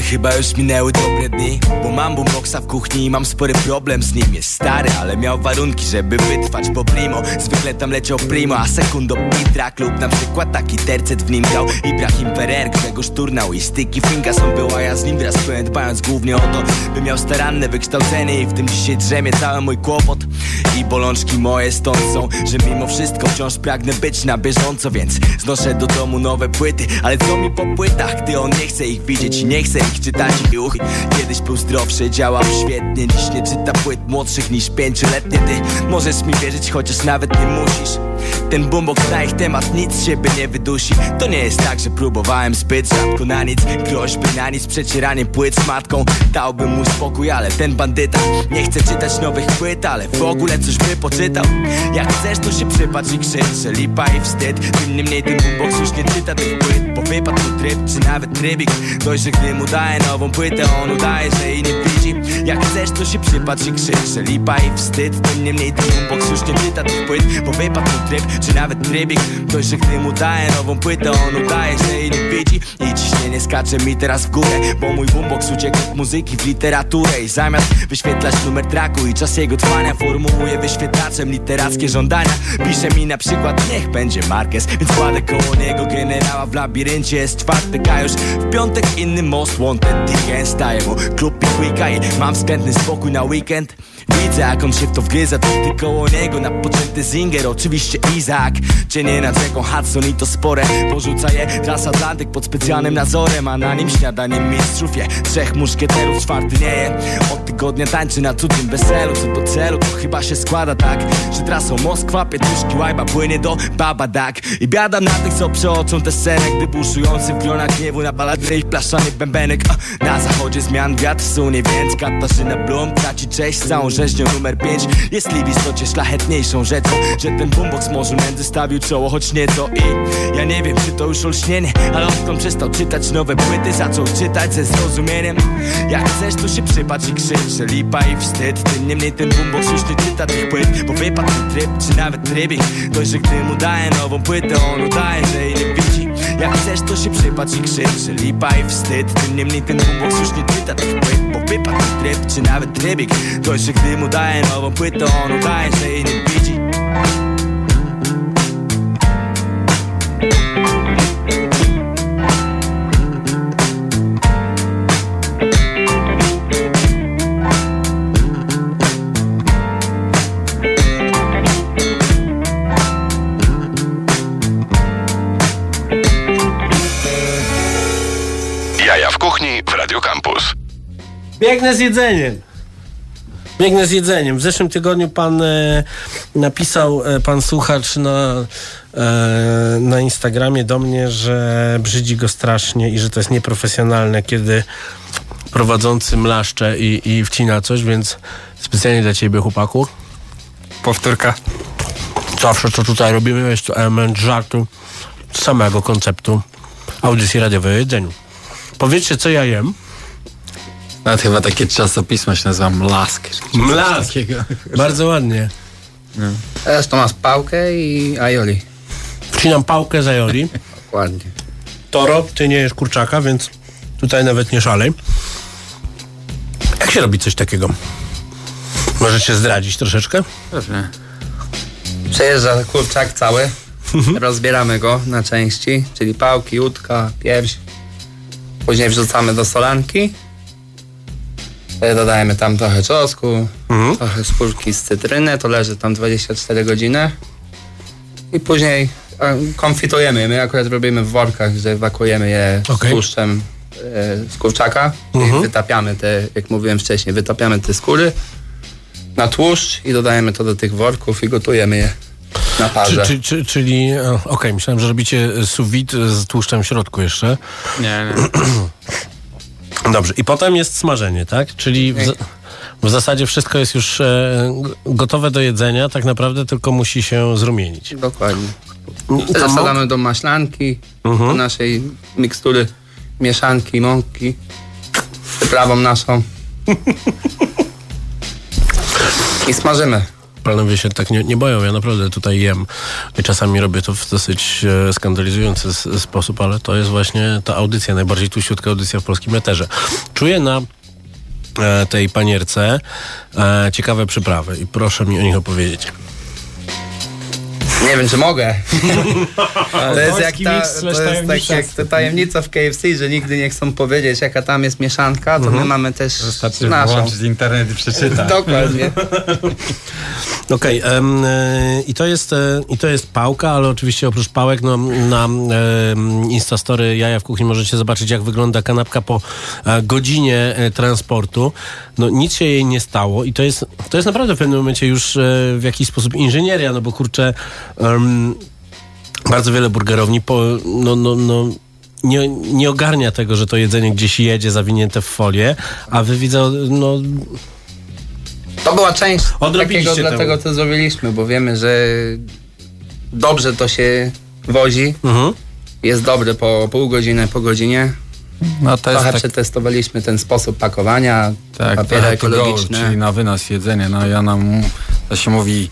[SPEAKER 11] Dobre chyba już minęły dobre dni. Bo mam boomboxa w kuchni i mam spory problem z nim. Jest stary, ale miał warunki, żeby wytrwać po primo Zwykle tam leciał primo, a sekundo Pitra Klub na przykład taki tercet w nim grał. Ibrahim Ferrer, Grzegorz Turnał i Sticky Fingers On był, a ja z nim wraz pełen dbając głównie o to By miał staranne wykształcenie i w tym dzisiaj drzemie cały mój kłopot. I bolączki moje stąd są, że mimo wszystko wciąż pragnę być na bieżąco Więc znoszę do domu nowe płyty, ale co mi po płytach, gdy on nie chce ich widzieć i nie chce ich czytać i uch, Kiedyś był zdrowszy, działał świetnie Dziś nie czyta płyt młodszych niż pięcioletnie? Ty możesz mi wierzyć, chociaż nawet nie musisz ten boombox na ich temat nic siebie nie wydusi. To nie jest tak, że próbowałem zbyt rzadko na nic. Groźby na nic, przecieranie płyt z matką. Dałbym mu spokój, ale ten bandyta Nie chce czytać nowych płyt, ale w ogóle coś by poczytał. Jak chcesz, to się przypatrz i krzycz, że lipa i wstyd. Tym niemniej ten boombox już nie czyta tych płyt Bo wypadł tryb, czy nawet trybik. Dość, że gdy mu daje nową płytę, on udaje, że jej nie widzi. Jak chcesz, to się przypatrz i krzycz, że lipa i wstyd. Tym niemniej ten boombox już nie czyta tych płyt Bo wypadł tryb, czy nawet trybik. Dość, że gdy mu daje nową płytę, on udaje, że jej nie widzi. I ciśnienie skacze mi teraz w górę Bo mój boombox uciekł od muzyki w literaturę. I zamiast wyświetlać numer traku i czas jego trwania Formułuje wyświetlaczem literackie żądania. Pisze mi na przykład, niech będzie Marquez Więc kładę koło niego generała w labiryncie. Jest czwartek, a już w piątek inny most wanted Dickens staje mu klub i i mam względny spokój na weekend Widzę jak on się w to wgryza, ty koło niego Napoczęty Zinger, oczywiście Izak Cienie nad rzeką Hudson i to spore. Porzuca je transatlantyk pod specjalnym nadzorem A na nim śniadaniem mistrzów je. Trzech muszkieterów, czwarty nie je. Od tygodnia tańczy na cudzym weselu. Co do celu, to chyba się składa tak Że trasą Moskwa, Pietruszki, Łajba płynie do Babadak I biada na tych, co przeoczą tę scenę Gdy buszujący w gronach gniewu na baladrę ich blaszany bębenek. Na zachodzie zmian wiatr sunie, więc Katarzyna Blum traci cześć całą rzeź wrześniu numer 5 Jest li w istocie szlachetniejszą rzeczą Że ten boombox może między stawił czoło choć nieco I ja nie wiem czy to już olśnienie Ale odkąd przestał czytać nowe płyty Zaczął czytać ze zrozumieniem. Jak chcesz to się przypatrz i krzycz że Lipa i wstyd. Tym niemniej ten boombox już nie czyta tych płyt Bo wypadł tryb czy nawet trybik Dość, że gdy mu daje nową płytę On udaje, że jej nie widzi Jak chcesz to się przypatrz i krzycz Lipa i wstyd Tym niemniej ten boombox już nie czyta tych płyt Bo wypadł tryb czy nawet trybik Dość, że gdy mu daje nową płytę On udaje, że jej nie widzi
[SPEAKER 2] Biegnę z jedzeniem. Biegnę z jedzeniem. W zeszłym tygodniu pan e, napisał, e, pan słuchacz na, e, na Instagramie do mnie, że brzydzi go strasznie i że to jest nieprofesjonalne, kiedy prowadzący mlaszcze i, i wcina coś, więc specjalnie dla ciebie, chłopaku.
[SPEAKER 8] Powtórka.
[SPEAKER 2] Zawsze co tutaj robimy jest to element żartu samego konceptu audycji radiowej o jedzeniu. Powiedzcie, co ja jem.
[SPEAKER 3] Nawet chyba takie czasopismo się nazywa Mlask.
[SPEAKER 2] Mlask. Bardzo ładnie.
[SPEAKER 9] Teraz to masz pałkę i aioli.
[SPEAKER 2] Wcinam pałkę z aioli.
[SPEAKER 9] Dokładnie.
[SPEAKER 2] Toro, ty nie jesz kurczaka, więc tutaj nawet nie szalej. Jak się robi coś takiego? Możecie zdradzić troszeczkę?
[SPEAKER 3] Pewnie.
[SPEAKER 9] Przejeżdża kurczak cały. Rozbieramy go na części, czyli pałki, łódka, pierś. Później wrzucamy do solanki. E, Dodajemy tam trochę czosnku, trochę skórki z cytryny, to leży tam 24 godziny. I później konfitujemy. My akurat robimy w workach, że wakujemy je
[SPEAKER 2] Okej.
[SPEAKER 9] z tłuszczem e, z kurczaka. I wytapiamy te, jak mówiłem wcześniej, wytapiamy te skóry na tłuszcz i dodajemy to do tych worków i gotujemy je na
[SPEAKER 2] Czy,
[SPEAKER 9] parze.
[SPEAKER 2] czy, czy, czyli, e, okej, myślałem, że robicie sous vide z tłuszczem w środku jeszcze.
[SPEAKER 3] Nie, nie. (clears throat)
[SPEAKER 2] Dobrze, i potem jest smażenie, tak? Czyli w, za- w zasadzie wszystko jest już e, gotowe do jedzenia, tak naprawdę tylko musi się zrumienić.
[SPEAKER 9] Dokładnie. Zasadzamy do maślanki, do naszej mikstury mieszanki, mąki, z przyprawą naszą. (laughs) I smażymy.
[SPEAKER 2] Panowie się tak nie, nie boją, ja naprawdę tutaj jem. I czasami robię to w dosyć e, skandalizujący sposób, ale to jest właśnie ta audycja, najbardziej tuściutka audycja w polskim eterze. Czuję na e, tej panierce e, ciekawe przyprawy i proszę mi o nich opowiedzieć.
[SPEAKER 9] Nie wiem, czy mogę. (laughs) To jest, jak ta, to jest tak
[SPEAKER 8] tajemnica.
[SPEAKER 9] jak ta tajemnica w KFC, że nigdy nie chcą powiedzieć, jaka tam jest mieszanka, to my mamy też
[SPEAKER 3] Wystarczy
[SPEAKER 9] naszą.
[SPEAKER 3] włączyć internet i przeczytać. (laughs)
[SPEAKER 9] Dokładnie. (laughs)
[SPEAKER 2] Okej, em, e, i, to jest, e, i to jest pałka, ale oczywiście oprócz pałek no, na em, Instastory Jaja w Kuchni możecie zobaczyć, jak wygląda kanapka po e, godzinie e, transportu. No nic się jej nie stało i to jest, to jest naprawdę w pewnym momencie już e, w jakiś sposób inżynieria, no bo kurczę, em, bardzo wiele burgerowni po, no, no, no, nie, nie ogarnia tego, że to jedzenie gdzieś jedzie zawinięte w folię, a wy widzę, no
[SPEAKER 9] To była część takiego,
[SPEAKER 2] temu.
[SPEAKER 9] dlatego to zrobiliśmy, bo wiemy, że dobrze to się wozi.
[SPEAKER 2] mhm.
[SPEAKER 9] Jest dobre po pół godziny, po godzinie.
[SPEAKER 3] No to
[SPEAKER 9] Trochę
[SPEAKER 3] tak,
[SPEAKER 9] przetestowaliśmy ten sposób pakowania,
[SPEAKER 3] tak
[SPEAKER 9] papiery
[SPEAKER 3] trochę to go,
[SPEAKER 9] ekologiczne.
[SPEAKER 3] czyli na wynos jedzenie. No ja nam, to się mówi,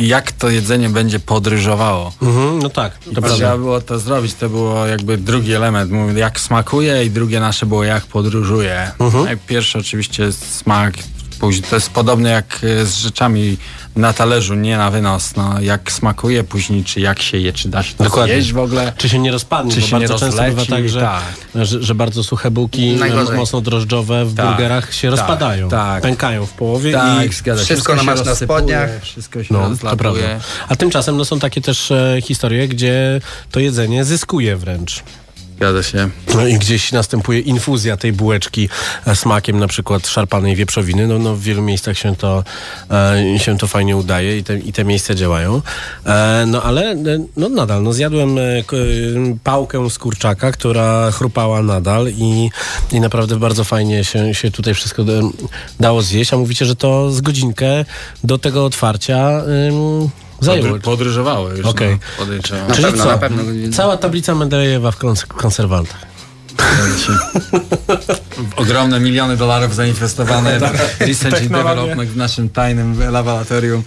[SPEAKER 3] jak to jedzenie będzie podryżowało.
[SPEAKER 2] Mhm, no tak, to prawda.
[SPEAKER 3] trzeba było to zrobić, to było jakby drugi element. Mówię, jak smakuje i drugie nasze było jak podróżuje.
[SPEAKER 2] Mhm.
[SPEAKER 3] I pierwszy oczywiście smak, później to jest podobne jak e, z rzeczami na talerzu, nie na wynos. No, jak smakuje później, czy jak się je, czy da się to
[SPEAKER 2] Dokładnie.
[SPEAKER 3] zjeść w ogóle.
[SPEAKER 2] Czy się nie rozpadnie,
[SPEAKER 3] Czy
[SPEAKER 2] bo
[SPEAKER 3] się
[SPEAKER 2] bardzo
[SPEAKER 3] nie
[SPEAKER 2] często bywa tak, że,
[SPEAKER 3] tak.
[SPEAKER 2] że, że bardzo suche bułki
[SPEAKER 9] Najgorzej.
[SPEAKER 2] mocno drożdżowe w
[SPEAKER 3] Tak,
[SPEAKER 2] burgerach się
[SPEAKER 3] tak,
[SPEAKER 2] rozpadają,
[SPEAKER 3] tak.
[SPEAKER 2] pękają w połowie
[SPEAKER 3] Tak,
[SPEAKER 2] i
[SPEAKER 3] zgadza się.
[SPEAKER 9] wszystko
[SPEAKER 3] się
[SPEAKER 9] namasz na spodniach.
[SPEAKER 3] Wszystko się
[SPEAKER 2] no, to
[SPEAKER 3] rozlatuje.
[SPEAKER 2] prawda. A tymczasem no, są takie też e, historie, gdzie to jedzenie zyskuje wręcz.
[SPEAKER 3] Zgadza się.
[SPEAKER 2] No i gdzieś następuje infuzja tej bułeczki e, smakiem na przykład szarpanej wieprzowiny. No, no w wielu miejscach się to, e, się to fajnie udaje i te, i te miejsca działają. E, no ale e, no nadal, no zjadłem e, e, pałkę z kurczaka, która chrupała nadal i, i naprawdę bardzo fajnie się, się tutaj wszystko dało zjeść. A mówicie, że to z godzinkę do tego otwarcia zajęło.
[SPEAKER 3] Podry- podryżowało już.
[SPEAKER 2] Okej.
[SPEAKER 3] No.
[SPEAKER 7] Na
[SPEAKER 2] Czyli
[SPEAKER 7] pewno,
[SPEAKER 2] co?
[SPEAKER 7] na pewno.
[SPEAKER 2] Cała tablica Mendelejewa w kons- konserwantach. (laughs)
[SPEAKER 3] Ogromne miliony dolarów zainwestowane (laughs) w research development w naszym tajnym laboratorium.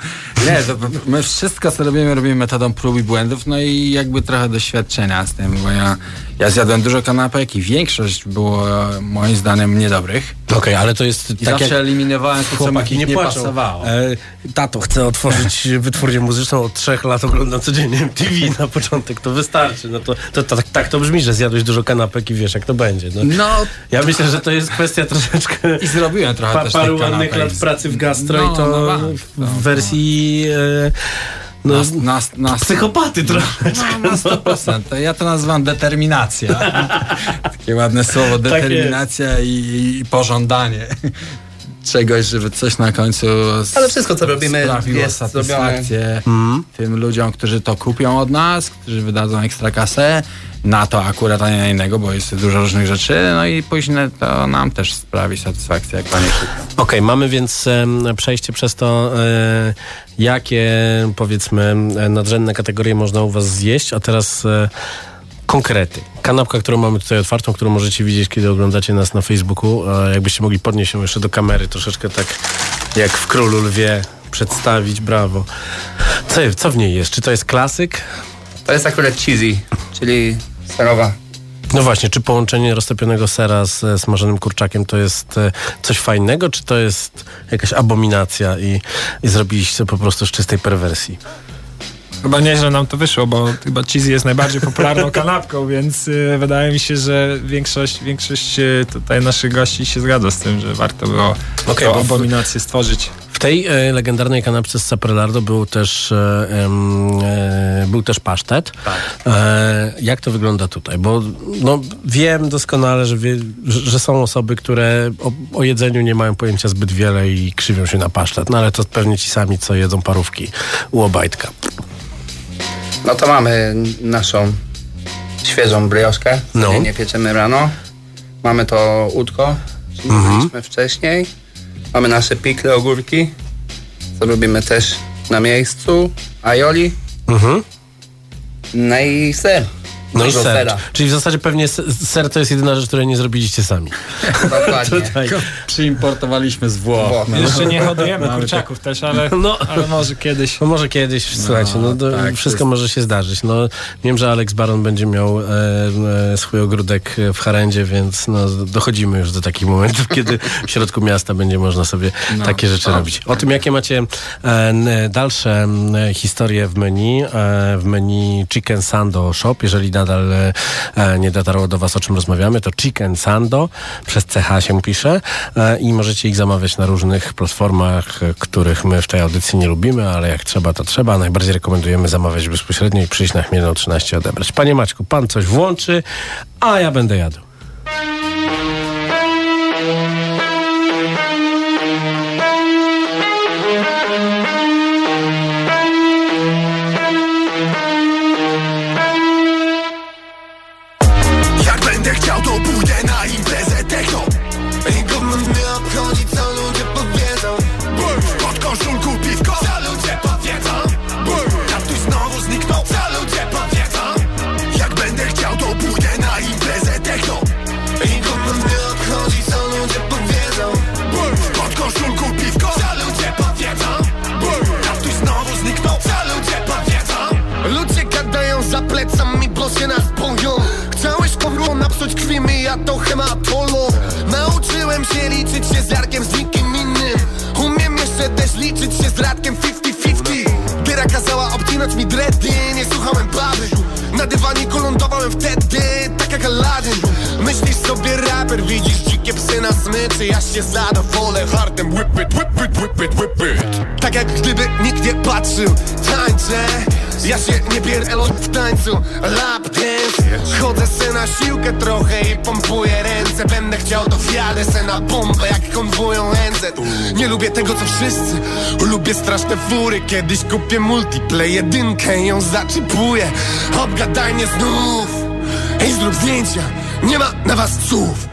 [SPEAKER 3] Nie, to my wszystko, co robimy, robimy metodą prób i błędów, no i jakby trochę doświadczenia z tym, bo ja, ja zjadłem dużo kanapek i większość było moim zdaniem niedobrych.
[SPEAKER 2] Okej, ale to jest
[SPEAKER 3] I
[SPEAKER 2] tak
[SPEAKER 3] zawsze
[SPEAKER 2] jak...
[SPEAKER 3] eliminowałem to, co mi nie,
[SPEAKER 2] płaczą.
[SPEAKER 3] pasowało.
[SPEAKER 2] E, tato chce otworzyć (laughs) wytwórnię muzyczną od trzech lat, oglądam codziennie MTV na początek, to wystarczy. No to, to, to, tak, tak to brzmi, że zjadłeś dużo kanapek i wiesz jak to będzie. No,
[SPEAKER 3] No
[SPEAKER 2] ja myślę, że to jest kwestia troszeczkę
[SPEAKER 3] i zrobiłem trochę
[SPEAKER 2] pa, paru ładnych lat pracy w gastro
[SPEAKER 3] No,
[SPEAKER 2] i to
[SPEAKER 3] no,
[SPEAKER 2] w wersji e, no,
[SPEAKER 3] Na, na, na,
[SPEAKER 2] psychopaty trochę.
[SPEAKER 3] No, na 100%. To ja to nazywam determinacja. (laughs) Takie ładne słowo, determinacja i, i pożądanie czegoś, żeby coś na końcu
[SPEAKER 9] Ale wszystko, co robimy,
[SPEAKER 3] sprawiło
[SPEAKER 9] jest
[SPEAKER 3] satysfakcję
[SPEAKER 2] Mhm.
[SPEAKER 3] tym ludziom, którzy to kupią od nas, którzy wydadzą ekstra kasę na to akurat, a nie na innego, bo jest dużo różnych rzeczy, no i później to nam też sprawi satysfakcję, jak panie kupią.
[SPEAKER 2] Okej, mamy więc przejście przez to, e, jakie powiedzmy nadrzędne kategorie można u Was zjeść, a teraz e, konkrety. Kanapka, którą mamy tutaj otwartą, którą możecie widzieć, kiedy oglądacie nas na Facebooku. Jakbyście mogli podnieść ją jeszcze do kamery, troszeczkę tak jak w Królu Lwie przedstawić, brawo. Co, co w niej jest? Czy to jest klasyk?
[SPEAKER 9] To jest akurat cheesy, czyli serowa.
[SPEAKER 2] No właśnie, czy połączenie roztopionego sera z smażonym kurczakiem to jest e, coś fajnego, czy to jest jakaś abominacja i, i zrobiliście to po prostu z czystej perwersji?
[SPEAKER 8] Chyba nieźle nam to wyszło, bo chyba cheesy jest najbardziej popularną (laughs) kanapką, więc y, wydaje mi się, że większość, większość y, tutaj naszych gości się zgadza z tym, że warto było
[SPEAKER 2] Okej,
[SPEAKER 8] tą abominację stworzyć.
[SPEAKER 2] W tej e, legendarnej kanapce z Saprelardo był też, e, e, był też pasztet. E, jak to wygląda tutaj? Bo no, wiem doskonale, że, wie, że że są osoby, które o, o jedzeniu nie mają pojęcia zbyt wiele i krzywią się na pasztet. No ale to pewnie ci sami, co jedzą parówki u Obajtka.
[SPEAKER 9] No to mamy naszą świeżą brioszkę,
[SPEAKER 2] No.
[SPEAKER 9] nie pieczemy rano. Mamy to udko, czyli
[SPEAKER 2] Mhm.
[SPEAKER 9] wcześniej. Mamy nasze pikle, ogórki, co robimy też na miejscu. Aioli,
[SPEAKER 2] Mhm.
[SPEAKER 9] no i ser.
[SPEAKER 2] No i ser.
[SPEAKER 9] sera.
[SPEAKER 2] Czyli w zasadzie pewnie ser to jest jedyna rzecz, której nie zrobiliście sami. (laughs)
[SPEAKER 9] Dokładnie.
[SPEAKER 2] Tutaj.
[SPEAKER 3] Przyimportowaliśmy z Włoch.
[SPEAKER 9] Włoch.
[SPEAKER 3] No.
[SPEAKER 8] Jeszcze nie hodujemy
[SPEAKER 3] Mamy
[SPEAKER 8] kurczaków też, ale,
[SPEAKER 2] No.
[SPEAKER 8] ale może kiedyś.
[SPEAKER 2] No może kiedyś, słuchajcie, no to
[SPEAKER 3] tak,
[SPEAKER 2] wszystko może się zdarzyć. No, wiem, że Alex Baron będzie miał e, e, swój ogródek w Harendzie, więc no, dochodzimy już do takich momentów, (laughs) kiedy w środku miasta będzie można sobie takie rzeczy robić. O tym, jakie macie e, dalsze historie w menu, e, w menu Chicken Sando Shop, jeżeli nadal e, e, nie dotarło do Was, o czym rozmawiamy, to Chicken Sando, przez CH się pisze e, i możecie ich zamawiać na różnych platformach, których my w tej audycji nie lubimy, ale jak trzeba, to trzeba. Najbardziej rekomendujemy zamawiać bezpośrednio i przyjść na Chmielną 13 odebrać. Panie Maćku, Pan coś włączy, a ja będę jadł.
[SPEAKER 12] Straszne fury Kiedyś kupię multiplay jedynkę ją zaczipuję. Obgadaj mnie znów. Ej zrób zdjęcia. Nie ma na was słów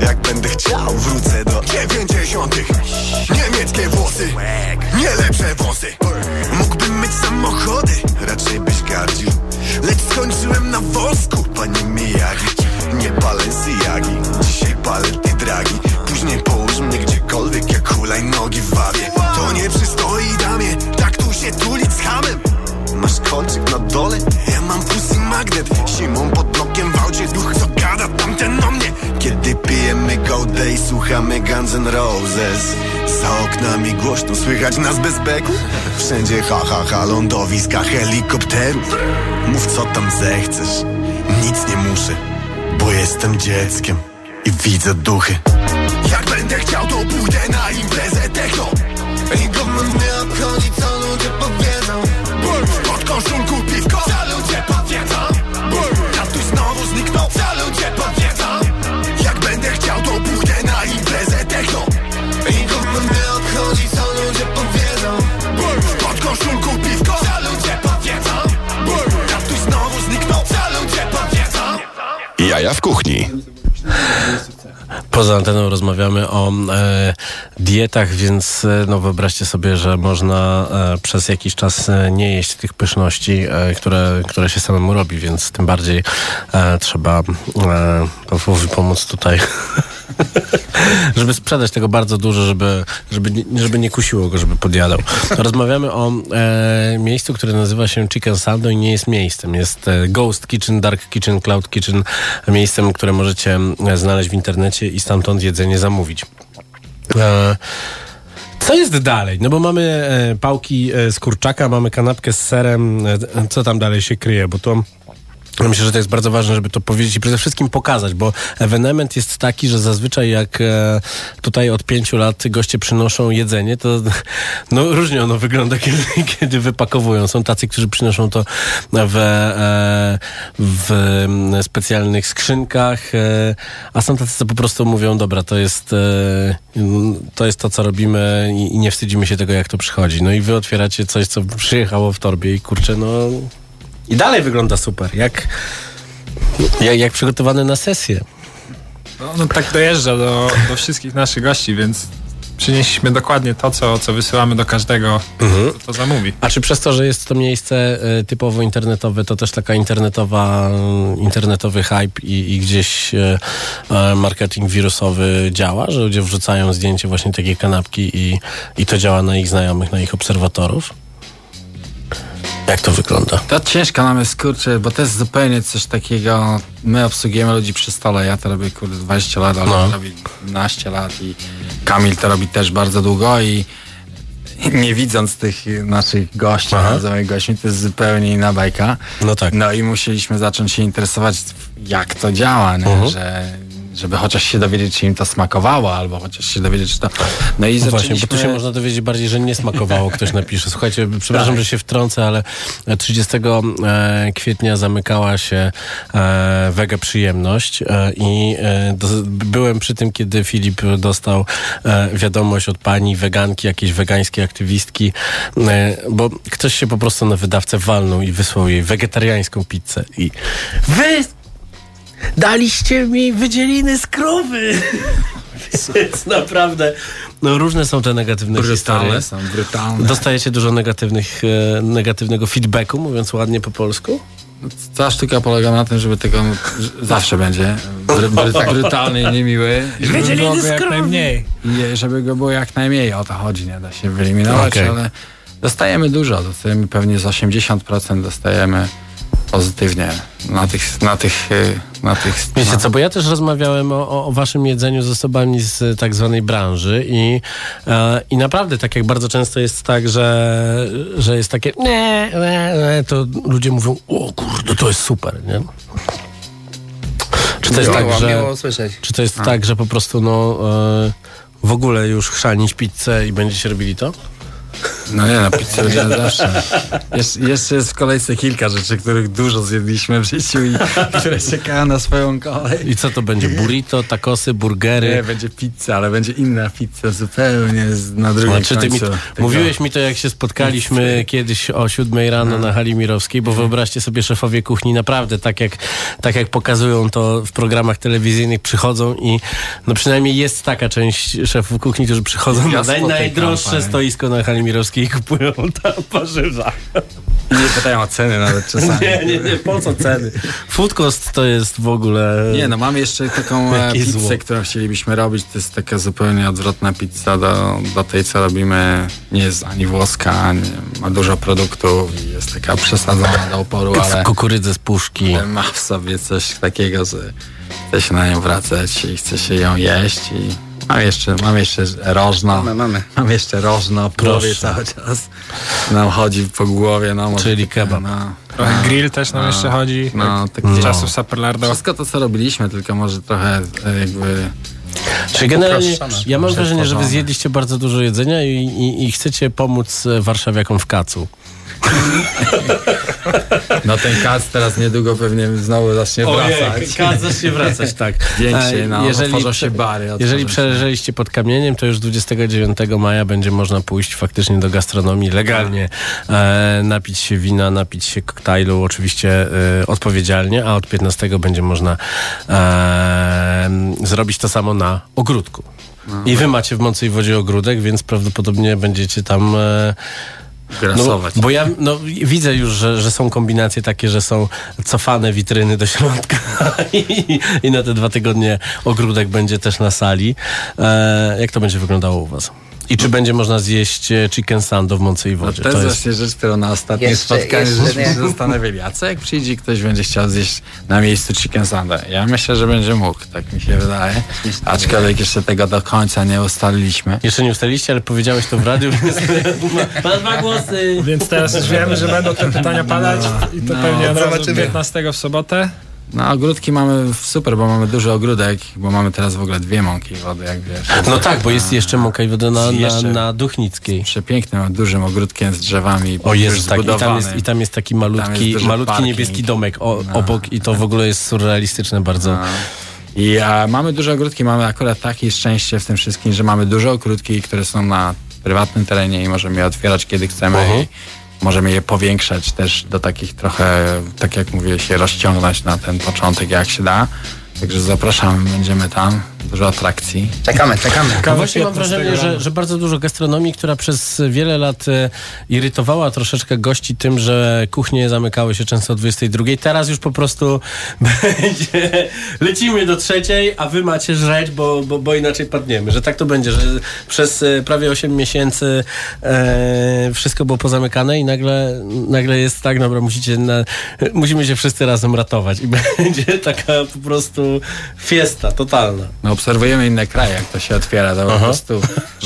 [SPEAKER 13] Jak będę chciał
[SPEAKER 14] wrócę nas bez beku. Wszędzie ha ha ha lądowiska helikopterów. Mów co tam zechcesz. Nic nie muszę Bo jestem dzieckiem I widzę duchy.
[SPEAKER 13] Jak będę chciał, to pójdę na imprezę techno.
[SPEAKER 12] Nikogo nie obchodzi co ludzie powiedzą.
[SPEAKER 13] Pod koszulku piwko.
[SPEAKER 12] Co ludzie powiedzą
[SPEAKER 1] w kuchni.
[SPEAKER 2] Poza anteną rozmawiamy o e, dietach, więc e, no wyobraźcie sobie, że można e, przez jakiś czas e, nie jeść tych pyszności, e, które, które się samemu robi, więc tym bardziej e, trzeba e, pomóc tutaj. (laughs) żeby sprzedać tego bardzo dużo, żeby, żeby, żeby nie kusiło go, żeby podjadał. Rozmawiamy o e, miejscu, które nazywa się Chicken Sando i nie jest miejscem. Jest e, Ghost Kitchen, Dark Kitchen, Cloud Kitchen, miejscem, które możecie e, znaleźć w internecie i stamtąd jedzenie zamówić. E, co jest dalej? No bo mamy e, pałki e, z kurczaka, mamy kanapkę z serem. E, co tam dalej się kryje? Bo to Myślę, że to jest bardzo ważne, żeby to powiedzieć i przede wszystkim pokazać, bo ewenement jest taki, że zazwyczaj jak e, tutaj od pięciu lat goście przynoszą jedzenie, to (laughs) no różnie ono wygląda, (laughs) kiedy, kiedy wypakowują. Są tacy, którzy przynoszą to w, e, w specjalnych skrzynkach, e, a są tacy, co po prostu mówią, dobra, to jest, to jest to, co robimy i nie wstydzimy się tego, jak to przychodzi. No i wy otwieracie coś, co przyjechało w torbie i kurczę, no i dalej wygląda super, jak, jak, jak przygotowane na sesję.
[SPEAKER 8] No, no tak dojeżdża do, do wszystkich naszych gości, więc przynieśliśmy dokładnie to, co, co wysyłamy do każdego, kto to zamówi.
[SPEAKER 2] A czy przez to, że jest to miejsce e, typowo internetowe, to też taka internetowa, internetowy hype i, i gdzieś e, marketing wirusowy działa, że ludzie wrzucają zdjęcie właśnie takiej kanapki i, i to działa na ich znajomych, na ich obserwatorów? Jak to wygląda?
[SPEAKER 3] To ciężko nam jest, kurczę, bo to jest zupełnie coś takiego, my obsługujemy ludzi przy stole, ja to robię, kurde, 20 lat, ale
[SPEAKER 2] No.
[SPEAKER 3] robi 12 lat i Kamil to robi też bardzo długo i (laughs) nie widząc tych naszych gości, nazywamy gośćmi, to jest zupełnie inna bajka.
[SPEAKER 2] No tak.
[SPEAKER 3] No i musieliśmy zacząć się interesować, jak to działa, nie?
[SPEAKER 2] Mhm.
[SPEAKER 3] że żeby chociaż się dowiedzieć, czy im to smakowało, albo chociaż się dowiedzieć, czy to... No i
[SPEAKER 2] No
[SPEAKER 3] zaczęliśmy...
[SPEAKER 2] Właśnie, bo tu się można dowiedzieć bardziej, że nie smakowało, ktoś napisze. Słuchajcie, przepraszam,
[SPEAKER 3] Tak.
[SPEAKER 2] że się wtrącę, ale 30 e, kwietnia zamykała się e, Wege Przyjemność e, i e, byłem przy tym, kiedy Filip dostał e, wiadomość od pani weganki, jakiejś wegańskiej aktywistki, e, bo ktoś się po prostu na wydawcę walnął i wysłał jej wegetariańską pizzę i wy daliście mi wydzieliny z krowy! (laughs) Więc naprawdę, no różne są te negatywne historie.
[SPEAKER 3] Brutalne są, brutalne.
[SPEAKER 2] Dostajecie dużo negatywnych, e, negatywnego feedbacku, mówiąc ładnie po polsku?
[SPEAKER 3] Cała sztuka polega na tym, żeby tego zawsze będzie bry, bry, (laughs) brutalny i niemiły. I żeby
[SPEAKER 8] Wiedzieli
[SPEAKER 3] było go jak najmniej. I żeby go było jak najmniej, o to chodzi, nie da się wyeliminować,
[SPEAKER 2] Okej.
[SPEAKER 3] ale Dostajemy dużo, dostajemy pewnie z 80% dostajemy pozytywnie na tych, na tych, y, na tych
[SPEAKER 2] Wiecie co, bo ja też rozmawiałem o, o, waszym jedzeniu z osobami z tak zwanej branży i, e, i naprawdę tak jak bardzo często jest tak, że, że jest takie nie, nie, nie, to ludzie mówią, o kurde, to jest super, nie? Czy to jest
[SPEAKER 9] Miło,
[SPEAKER 2] tak, że, czy to jest tak, że po prostu no e, w ogóle już chrzanić pizzę i będziecie robili to?
[SPEAKER 3] No nie, no pizzę robimy zawsze. Jesz, jeszcze jest w kolejce kilka rzeczy, których dużo zjedliśmy w życiu i które czekają na swoją kolej.
[SPEAKER 2] I co to będzie? Burrito, tacosy, burgery?
[SPEAKER 3] Nie, będzie pizza, ale będzie inna pizza zupełnie na drugim
[SPEAKER 2] Znaczy, ty mi,
[SPEAKER 3] końcu. tego-
[SPEAKER 2] mówiłeś mi to, jak się spotkaliśmy kiedyś o siódmej rano na hali Mirowskiej, bo wyobraźcie sobie, szefowie kuchni naprawdę, tak jak, tak jak pokazują to w programach telewizyjnych, przychodzą i no przynajmniej jest taka część szefów kuchni, którzy przychodzą na naj,
[SPEAKER 3] tej
[SPEAKER 2] najdroższe stoisko na hali Mirowskiej i kupują tam warzywa.
[SPEAKER 3] Nie pytają o ceny nawet czasami.
[SPEAKER 2] Nie, nie, nie, po co ceny? Food cost to jest w ogóle...
[SPEAKER 3] Nie, no mamy jeszcze taką e, pizzę,
[SPEAKER 2] zło.
[SPEAKER 3] którą chcielibyśmy robić. To jest taka zupełnie odwrotna pizza do, do tej, co robimy. Nie jest ani włoska, ani, ma dużo produktów i jest taka przesadzona do oporu, ale,
[SPEAKER 2] Kukurydzę z puszki.
[SPEAKER 3] ale ma w sobie coś takiego, że chce się na nią wracać i chce się ją jeść i mam jeszcze, mam jeszcze rożno.
[SPEAKER 9] Mamy, mamy.
[SPEAKER 3] Mam jeszcze rożno, prawie
[SPEAKER 2] Proszę.
[SPEAKER 3] cały czas nam chodzi po głowie. No, może
[SPEAKER 2] Czyli kebab.
[SPEAKER 3] No,
[SPEAKER 8] Trochę grill też nam jeszcze chodzi.
[SPEAKER 3] no,
[SPEAKER 8] tak,
[SPEAKER 3] takie,
[SPEAKER 8] z czasów Saperlardo.
[SPEAKER 3] Wszystko to, co robiliśmy, tylko może trochę e, jakby...
[SPEAKER 2] Czyli generalnie ja mam wrażenie, że wy zjedliście bardzo dużo jedzenia i, i, i chcecie pomóc e, warszawiakom w kacu.
[SPEAKER 3] No ten kac teraz niedługo pewnie znowu zacznie wracać.
[SPEAKER 2] kac zacznie wracać, tak.
[SPEAKER 3] Więcej,
[SPEAKER 2] E,
[SPEAKER 3] no, otworzą się bary,
[SPEAKER 2] Jeżeli
[SPEAKER 3] się.
[SPEAKER 2] przeleżeliście pod kamieniem, to już 29 maja będzie można pójść faktycznie do gastronomii legalnie, e, napić się wina, napić się koktajlu, oczywiście e, odpowiedzialnie, a od 15 będzie można e, zrobić to samo na ogródku. I wy macie w Mącej Wodzie ogródek, więc prawdopodobnie będziecie tam...
[SPEAKER 3] Grasować.
[SPEAKER 2] no, bo ja no, widzę już, że, że są kombinacje takie, że są cofane witryny do środka (laughs) i, i na te dwa tygodnie ogródek będzie też na sali. E, jak to będzie wyglądało u was? I czy będzie można zjeść e, chicken sando w Mącej
[SPEAKER 3] No
[SPEAKER 2] Wodzie?
[SPEAKER 3] to jest
[SPEAKER 2] To jest...
[SPEAKER 3] właśnie rzecz, którą na ostatnim
[SPEAKER 9] Jeszcze-
[SPEAKER 3] spotkaniu
[SPEAKER 9] jeszcze
[SPEAKER 3] żeśmy
[SPEAKER 9] nie.
[SPEAKER 3] się zastanawiali. A co jak przyjdzie i ktoś będzie chciał zjeść na miejscu chicken sandę? Ja myślę, że będzie mógł, tak mi się wydaje. Aczkolwiek jeszcze tego do końca nie ustaliliśmy.
[SPEAKER 2] Jeszcze nie ustaliliście, ale powiedziałeś to w radiu, (laughs) więc ma dwa głosy.
[SPEAKER 8] Więc teraz już wiemy, że będą te pytania padać i to
[SPEAKER 3] No,
[SPEAKER 8] pewnie od razu
[SPEAKER 9] zobaczymy.
[SPEAKER 8] 15 w sobotę.
[SPEAKER 3] No ogródki mamy super, bo mamy duży ogródek, bo mamy teraz w ogóle dwie mąki wody, jak wiesz.
[SPEAKER 2] No tak, bo jest jeszcze mąka i woda na, na, na Duchnickiej.
[SPEAKER 3] Przepięknym, dużym ogródkiem z drzewami.
[SPEAKER 2] O Jezu, tak, i tam, jest, i tam jest taki malutki,
[SPEAKER 3] jest
[SPEAKER 2] malutki
[SPEAKER 3] parking.
[SPEAKER 2] niebieski domek o,
[SPEAKER 3] No.
[SPEAKER 2] obok i to w ogóle jest surrealistyczne bardzo.
[SPEAKER 3] I a, mamy duże ogródki, mamy akurat takie szczęście w tym wszystkim, że mamy duże ogródki, które są na prywatnym terenie i możemy je otwierać kiedy chcemy
[SPEAKER 2] Mhm.
[SPEAKER 3] i możemy je powiększać też do takich trochę, tak jak mówię, się rozciągnąć na ten początek jak się da. Także zapraszamy, będziemy tam, dużo atrakcji.
[SPEAKER 9] Czekamy, czekamy.
[SPEAKER 2] No właśnie mam
[SPEAKER 8] 15
[SPEAKER 2] wrażenie, że, że bardzo dużo gastronomii, która przez wiele lat e, irytowała troszeczkę gości tym, że kuchnie zamykały się często o 22. Teraz już po prostu (laughs) będzie lecimy do trzeciej, a wy macie żreć, bo, bo, bo inaczej padniemy. Że tak to będzie, że przez e, prawie 8 miesięcy e, wszystko było pozamykane i nagle, nagle jest tak, dobra, musicie na, musimy się wszyscy razem ratować i (laughs) będzie taka po prostu fiesta totalna.
[SPEAKER 3] No, obserwujemy inne kraje, jak to się otwiera, to po prostu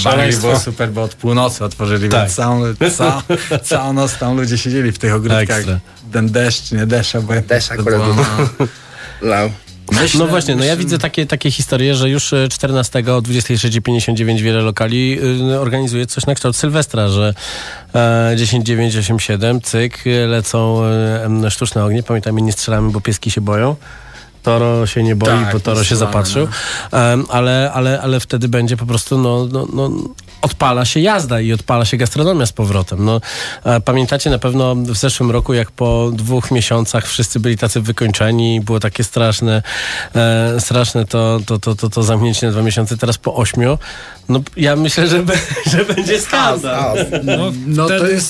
[SPEAKER 3] Anglii było super, bo od północy otworzyli,
[SPEAKER 2] Tak.
[SPEAKER 3] więc całą, całą, całą noc tam ludzie siedzieli w tych ogródkach.
[SPEAKER 2] Ekstra.
[SPEAKER 3] Ten deszcz, nie deszcz, bo
[SPEAKER 9] Deszcz
[SPEAKER 3] to
[SPEAKER 9] akurat
[SPEAKER 3] było,
[SPEAKER 9] był.
[SPEAKER 3] no.
[SPEAKER 9] Lał.
[SPEAKER 3] Myślę,
[SPEAKER 2] No właśnie, no ja widzę takie, takie historie, że już e, 14 o 23.59 wiele lokali y, organizuje coś na kształt Sylwestra, że e, 10.987, cyk, e, lecą e, sztuczne ognie. Pamiętajmy, nie strzelamy, bo pieski się boją. Toro się nie boi,
[SPEAKER 3] Tak,
[SPEAKER 2] bo Toro się zapatrzył. Em, ale, ale, ale wtedy będzie po prostu, no, no, no odpala się jazda i odpala się gastronomia z powrotem. No, e, pamiętacie na pewno w zeszłym roku, jak po dwóch miesiącach wszyscy byli tacy wykończeni i było takie straszne, e, straszne to, to, to, to, to zamknięcie na dwa miesiące, teraz po ośmiu. No ja myślę, że, be, (laughs) że będzie skandal.
[SPEAKER 8] No,
[SPEAKER 3] No to
[SPEAKER 8] wtedy,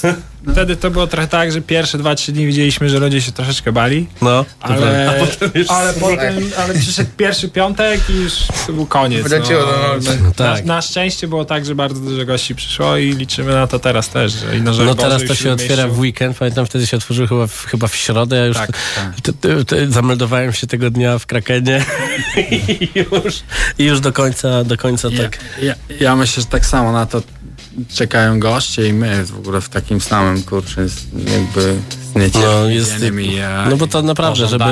[SPEAKER 3] jest
[SPEAKER 8] wtedy to było trochę tak, że pierwsze dwa, trzy dni widzieliśmy, że ludzie się troszeczkę bali.
[SPEAKER 2] No,
[SPEAKER 8] ale,
[SPEAKER 2] a potem już...
[SPEAKER 8] ale potem, ale przyszedł pierwszy piątek i już to był koniec.
[SPEAKER 9] Wróciło do normy.
[SPEAKER 2] No tak.
[SPEAKER 8] Na, na szczęście było tak, że bardzo dużo gości przyszło i liczymy na to teraz też. Że i na
[SPEAKER 2] No teraz to się otwiera w weekend, pamiętam wtedy się otworzył chyba w, chyba w środę, ja już
[SPEAKER 8] Tak,
[SPEAKER 2] t- t- t- zameldowałem się tego dnia w Krakenie (laughs) i już, i już do końca, do końca
[SPEAKER 3] Ja,
[SPEAKER 2] tak.
[SPEAKER 3] ja, ja myślę, że tak samo na to czekają goście i my w ogóle w takim samym kurczę jakby
[SPEAKER 2] No, jest,
[SPEAKER 3] e,
[SPEAKER 2] no bo to naprawdę, żeby,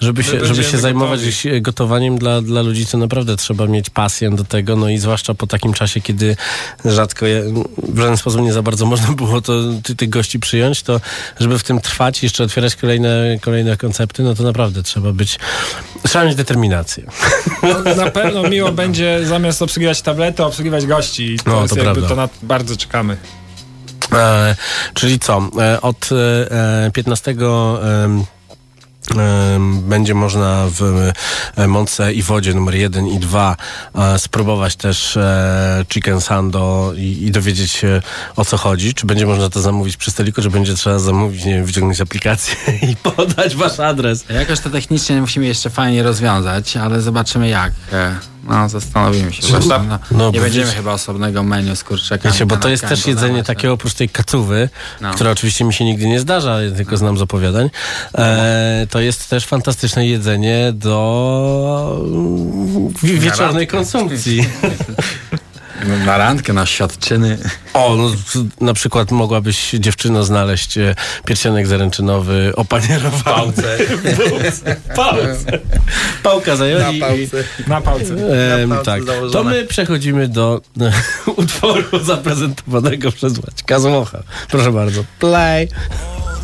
[SPEAKER 2] żeby się, żeby się zajmować gdzieś gotowaniem dla, dla ludzi, to naprawdę trzeba mieć pasję do tego, no i zwłaszcza po takim czasie, kiedy rzadko, je, w żaden sposób nie za bardzo można było to, ty, tych gości przyjąć, to żeby w tym trwać i jeszcze otwierać kolejne, kolejne koncepty, no to naprawdę trzeba być, trzeba mieć determinację.
[SPEAKER 8] No, na pewno miło będzie zamiast obsługiwać tablety, obsługiwać gości. I to
[SPEAKER 2] No,
[SPEAKER 8] jest
[SPEAKER 2] to
[SPEAKER 8] jakby
[SPEAKER 2] prawda.
[SPEAKER 8] to na, bardzo czekamy.
[SPEAKER 2] E, czyli co? E, od e, 15 em, em, będzie można w e, Mące i Wodzie numer 1 i 2 e, spróbować też e, chicken sando i, i dowiedzieć się o co chodzi. Czy będzie można to zamówić przy stoliku, czy będzie trzeba zamówić, nie wiem, wyciągnąć aplikację (laughs) i podać wasz adres.
[SPEAKER 3] Jakoś to technicznie musimy jeszcze fajnie rozwiązać, ale zobaczymy jak. No, zastanowimy się. Właśnie, no,
[SPEAKER 2] no,
[SPEAKER 3] nie będziemy
[SPEAKER 2] wiecie-
[SPEAKER 3] chyba osobnego menu z kurczakami.
[SPEAKER 2] Wiecie, bo to jest też jedzenie takie oprócz tej kacówy,
[SPEAKER 3] No.
[SPEAKER 2] która oczywiście mi się nigdy nie zdarza, ja tylko znam z opowiadań. E, to jest też fantastyczne jedzenie do wi- wieczornej konsumpcji. (laughs)
[SPEAKER 3] Na randkę, na świadczyny.
[SPEAKER 2] O, no, na przykład mogłabyś dziewczyno znaleźć e, pierścionek zaręczynowy opanierowany.
[SPEAKER 9] Pałce.
[SPEAKER 2] Pałce. Pałka zajęli.
[SPEAKER 9] Na pałce.
[SPEAKER 8] Na palce.
[SPEAKER 2] Em,
[SPEAKER 9] Na palce
[SPEAKER 2] tak.
[SPEAKER 9] założone.
[SPEAKER 2] To my przechodzimy do e, (laughs) utworu zaprezentowanego przez Łaćka Złocha. Proszę bardzo. Play.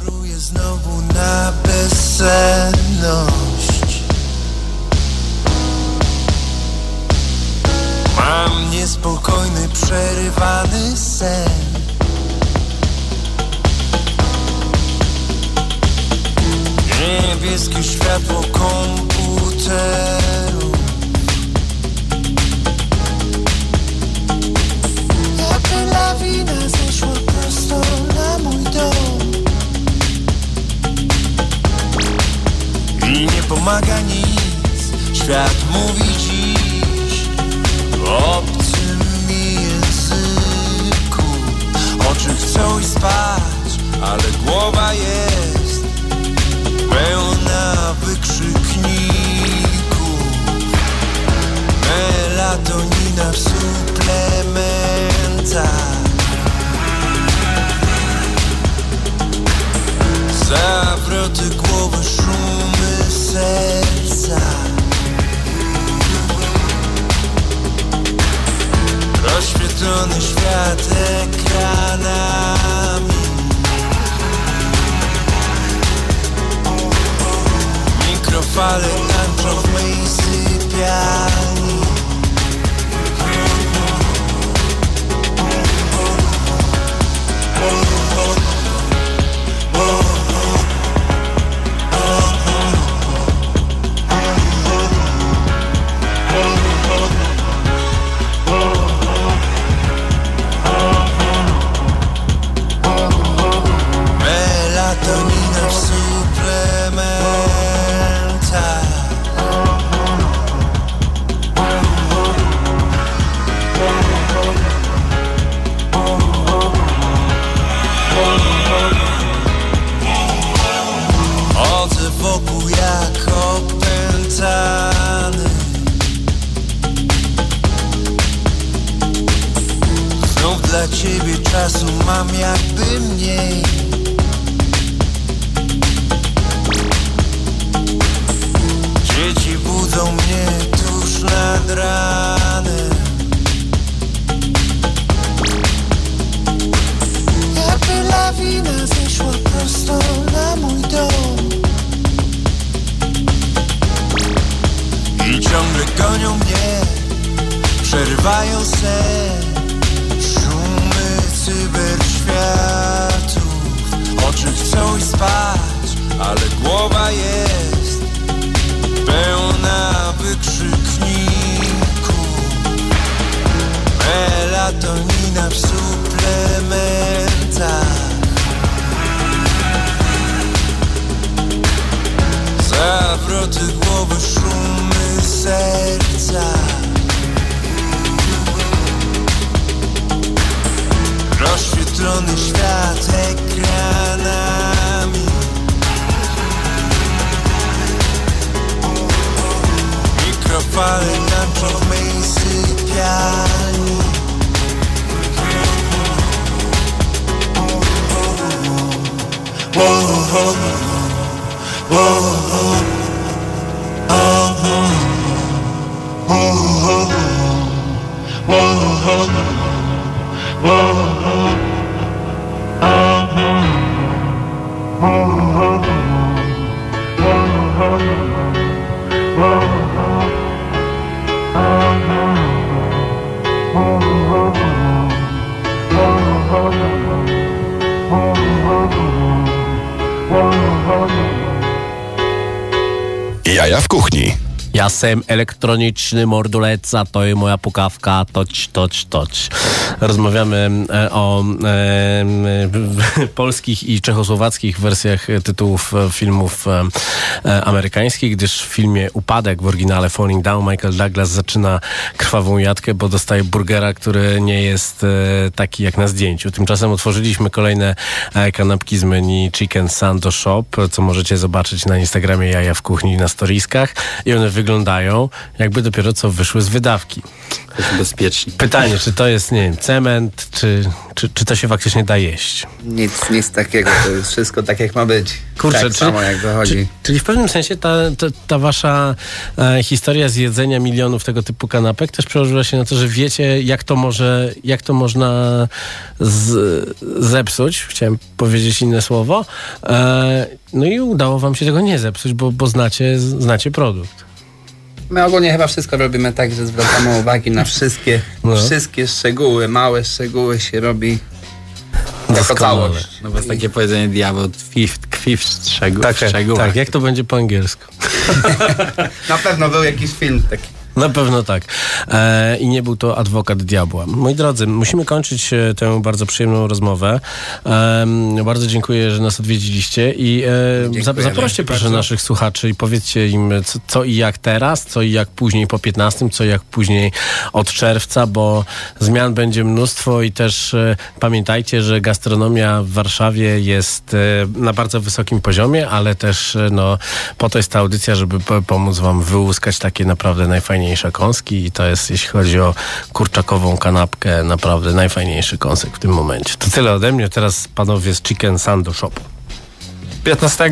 [SPEAKER 6] Choruję znowu na bezsenność Mam niespokojny, przerywany sen. Niebieskie światło komputeru. Jakby lawina zeszła prosto na mój dom. I nie pomaga nic. Świat mówi w obcym mi języku Oczy chcą i spać, ale głowa jest Pełna wykrzykników Melatonina w suplementach Rozświetlony świat ekranami. Mikrofale tańczą w mej sypialni nad
[SPEAKER 1] Jaja w kuchni.
[SPEAKER 2] Ja jestem elektroniczny morduleca, to jest moja pukawka, toć, toć, toć. Rozmawiamy e, o e, polskich i czechosłowackich wersjach tytułów e, filmów e, e, amerykańskich, gdyż w filmie Upadek w oryginale Falling Down Michael Douglas zaczyna krwawą jatkę, bo dostaje burgera, który nie jest e, taki jak na zdjęciu. Tymczasem otworzyliśmy kolejne kanapki z menu Chicken Sando Shop, co możecie zobaczyć na Instagramie Jaja w Kuchni na storiskach i one wyglądają jakby dopiero co wyszły z wydawki.
[SPEAKER 3] Bezpieczni.
[SPEAKER 2] Pytanie, czy to jest, nie wiem, cement, czy, czy, czy to się faktycznie da jeść?
[SPEAKER 9] Nic, nic takiego, to jest wszystko tak jak ma być.
[SPEAKER 2] Kurczę,
[SPEAKER 9] tak
[SPEAKER 2] czy-
[SPEAKER 9] samo jak wychodzi.
[SPEAKER 2] Czy, czyli w pewnym sensie ta, ta, ta wasza e, historia z jedzenia milionów tego typu kanapek też przełożyła się na to, że wiecie, jak to może, jak to można z, zepsuć. Chciałem powiedzieć inne słowo. E, no i udało wam się tego nie zepsuć, bo, bo znacie, znacie produkt.
[SPEAKER 9] My ogólnie chyba wszystko robimy tak, że zwracamy (laughs) uwagi na wszystkie,
[SPEAKER 2] No.
[SPEAKER 9] wszystkie szczegóły, małe szczegóły się robi jako całość.
[SPEAKER 3] No bo jest takie powiedzenie diabeł tkwi w, tkwi w szczegół,
[SPEAKER 2] Tak,
[SPEAKER 3] w szczegółach.
[SPEAKER 2] tak, jak to będzie po angielsku? (laughs) (laughs)
[SPEAKER 9] Na pewno był jakiś film taki.
[SPEAKER 2] Na pewno tak. E, I nie był to adwokat diabła. Moi drodzy, musimy kończyć e, tę bardzo przyjemną rozmowę. E, bardzo dziękuję, że nas odwiedziliście i e, zaproście proszę
[SPEAKER 8] Bardzo.
[SPEAKER 2] naszych słuchaczy i powiedzcie im, co, co i jak teraz, co i jak później po 15, co i jak później od czerwca, bo zmian będzie mnóstwo i też e, pamiętajcie, że gastronomia w Warszawie jest e, na bardzo wysokim poziomie, ale też no, po to jest ta audycja, żeby po- pomóc wam wyłuskać takie naprawdę najfajniejsze kąski i to jest, jeśli chodzi o kurczakową kanapkę, naprawdę najfajniejszy kąsek w tym momencie. To tyle ode mnie, teraz panowie z Chicken Sando Shopu.
[SPEAKER 8] 15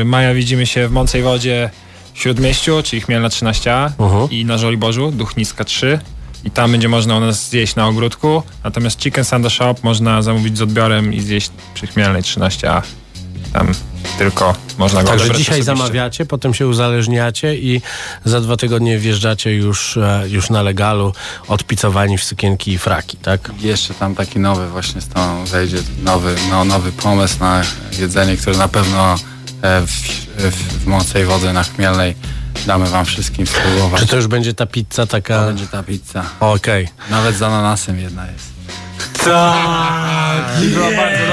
[SPEAKER 8] y, maja widzimy się w Mącej Wodzie w Śródmieściu, czyli Chmielna 13
[SPEAKER 2] Mhm.
[SPEAKER 8] i na Żoliborzu, Duchnicka 3. I tam będzie można u nas zjeść na ogródku. Natomiast Chicken Sando Shop można zamówić z odbiorem i zjeść przy Chmielnej 13A. Tam tylko można go
[SPEAKER 2] Także dzisiaj
[SPEAKER 8] osobiście.
[SPEAKER 2] zamawiacie, potem się uzależniacie i za dwa tygodnie wjeżdżacie już, e, już na legalu, odpicowani w sukienki i fraki, tak?
[SPEAKER 3] Jeszcze tam taki nowy właśnie z tą wejdzie, nowy, no, nowy pomysł na jedzenie, który na pewno e, w, w, w Mącej Wody na Chmielnej damy wam wszystkim spróbować.
[SPEAKER 2] Czy to już będzie ta pizza
[SPEAKER 3] To
[SPEAKER 2] taka...
[SPEAKER 3] będzie ta pizza.
[SPEAKER 2] Okej.
[SPEAKER 3] Nawet z ananasem jedna jest.
[SPEAKER 2] Tak!
[SPEAKER 8] Było bardzo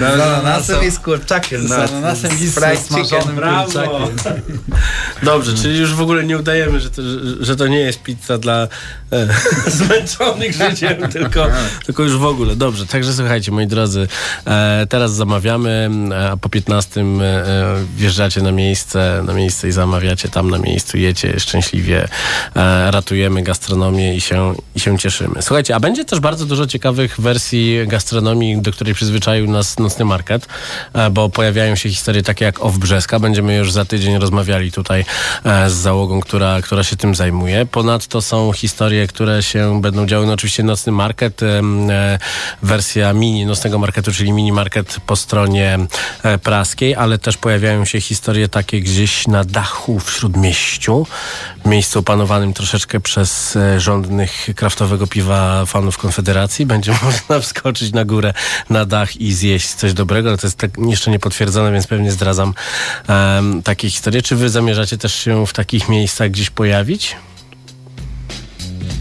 [SPEAKER 8] dobre.
[SPEAKER 9] Z ananasem i z kurczakiem.
[SPEAKER 3] Z ananasem i z smażonym kurczakiem.
[SPEAKER 2] Dobrze, czyli już w ogóle nie udajemy, że to, że, to nie jest pizza dla e, (laughs) zmęczonych życiem, tylko, tylko już w ogóle. Dobrze, także słuchajcie, moi drodzy, e, teraz zamawiamy, e, a po 15 e, e, wjeżdżacie na miejsce, na miejsce i zamawiacie tam na miejscu, jecie szczęśliwie, e, ratujemy gastronomię i się, i się cieszymy. Słuchajcie, a będzie też bardzo dużo ciekawych wersji gastronomii, do której przyzwyczaił nas Nocny Market, e, bo pojawiają się historie takie jak Off Brzeska. Będziemy już za tydzień rozmawiali tutaj e, z załogą, która, która się tym zajmuje. Ponadto są historie, które się będą działy. No oczywiście Nocny Market, e, wersja mini Nocnego Marketu, czyli mini market po stronie praskiej, ale też pojawiają się historie takie gdzieś na dachu w Śródmieściu, miejscu opanowanym troszeczkę przez rządnych kraftowego piwa fanów Konfederacji. Będzie (laughs) można wskoczyć na górę, na dach i zjeść coś dobrego, ale to jest tak jeszcze niepotwierdzone, więc pewnie zdradzam em, takie historie. Czy wy zamierzacie też się w takich miejscach gdzieś pojawić?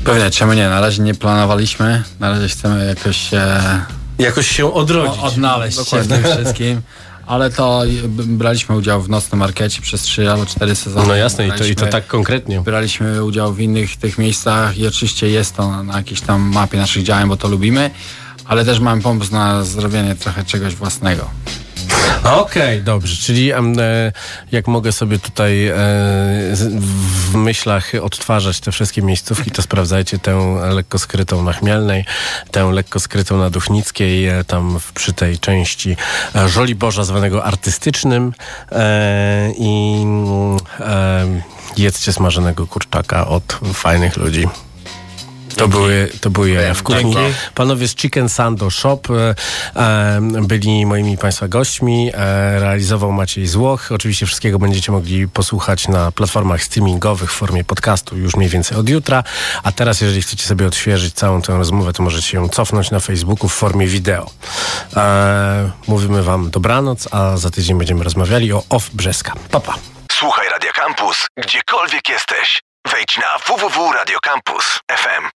[SPEAKER 3] Pewnie, czemu nie? Na razie nie planowaliśmy. Na razie chcemy jakoś e,
[SPEAKER 2] Jakoś się odrodzić.
[SPEAKER 3] o, odnaleźć się w
[SPEAKER 2] Dokładnie.
[SPEAKER 3] tym wszystkim. Ale to braliśmy udział w nocnym markecie przez 3 albo 4 sezony.
[SPEAKER 2] No jasne, i to, i to
[SPEAKER 3] Braliśmy-
[SPEAKER 2] tak konkretnie.
[SPEAKER 3] Braliśmy udział w innych tych miejscach i oczywiście jest to na, na jakiejś tam mapie naszych działań, bo to lubimy, ale też mamy pomysł na zrobienie trochę czegoś własnego.
[SPEAKER 2] Okej, dobrze, czyli e, jak mogę sobie tutaj e, w myślach odtwarzać te wszystkie miejscówki, to sprawdzajcie tę lekko skrytą na Chmielnej, tę lekko skrytą na Duchnickiej, e, tam w, przy tej części e, Żoliborza zwanego artystycznym i mm, jedzcie smażonego kurczaka od fajnych ludzi. To były, to były jaja w kuchni.
[SPEAKER 3] Dzięki.
[SPEAKER 2] Panowie z Chicken Sando Shop e, e, byli moimi Państwa gośćmi. E, realizował Maciej Złoch. Oczywiście wszystkiego będziecie mogli posłuchać na platformach streamingowych w formie podcastu już mniej więcej od jutra. A teraz, jeżeli chcecie sobie odświeżyć całą tę rozmowę, to możecie ją cofnąć na Facebooku w formie wideo. E, mówimy Wam dobranoc, a za tydzień będziemy rozmawiali o Off Brzeska. Papa. Pa.
[SPEAKER 1] Słuchaj Radio Campus, gdziekolwiek jesteś. Wejdź na www.radiocampus.fm.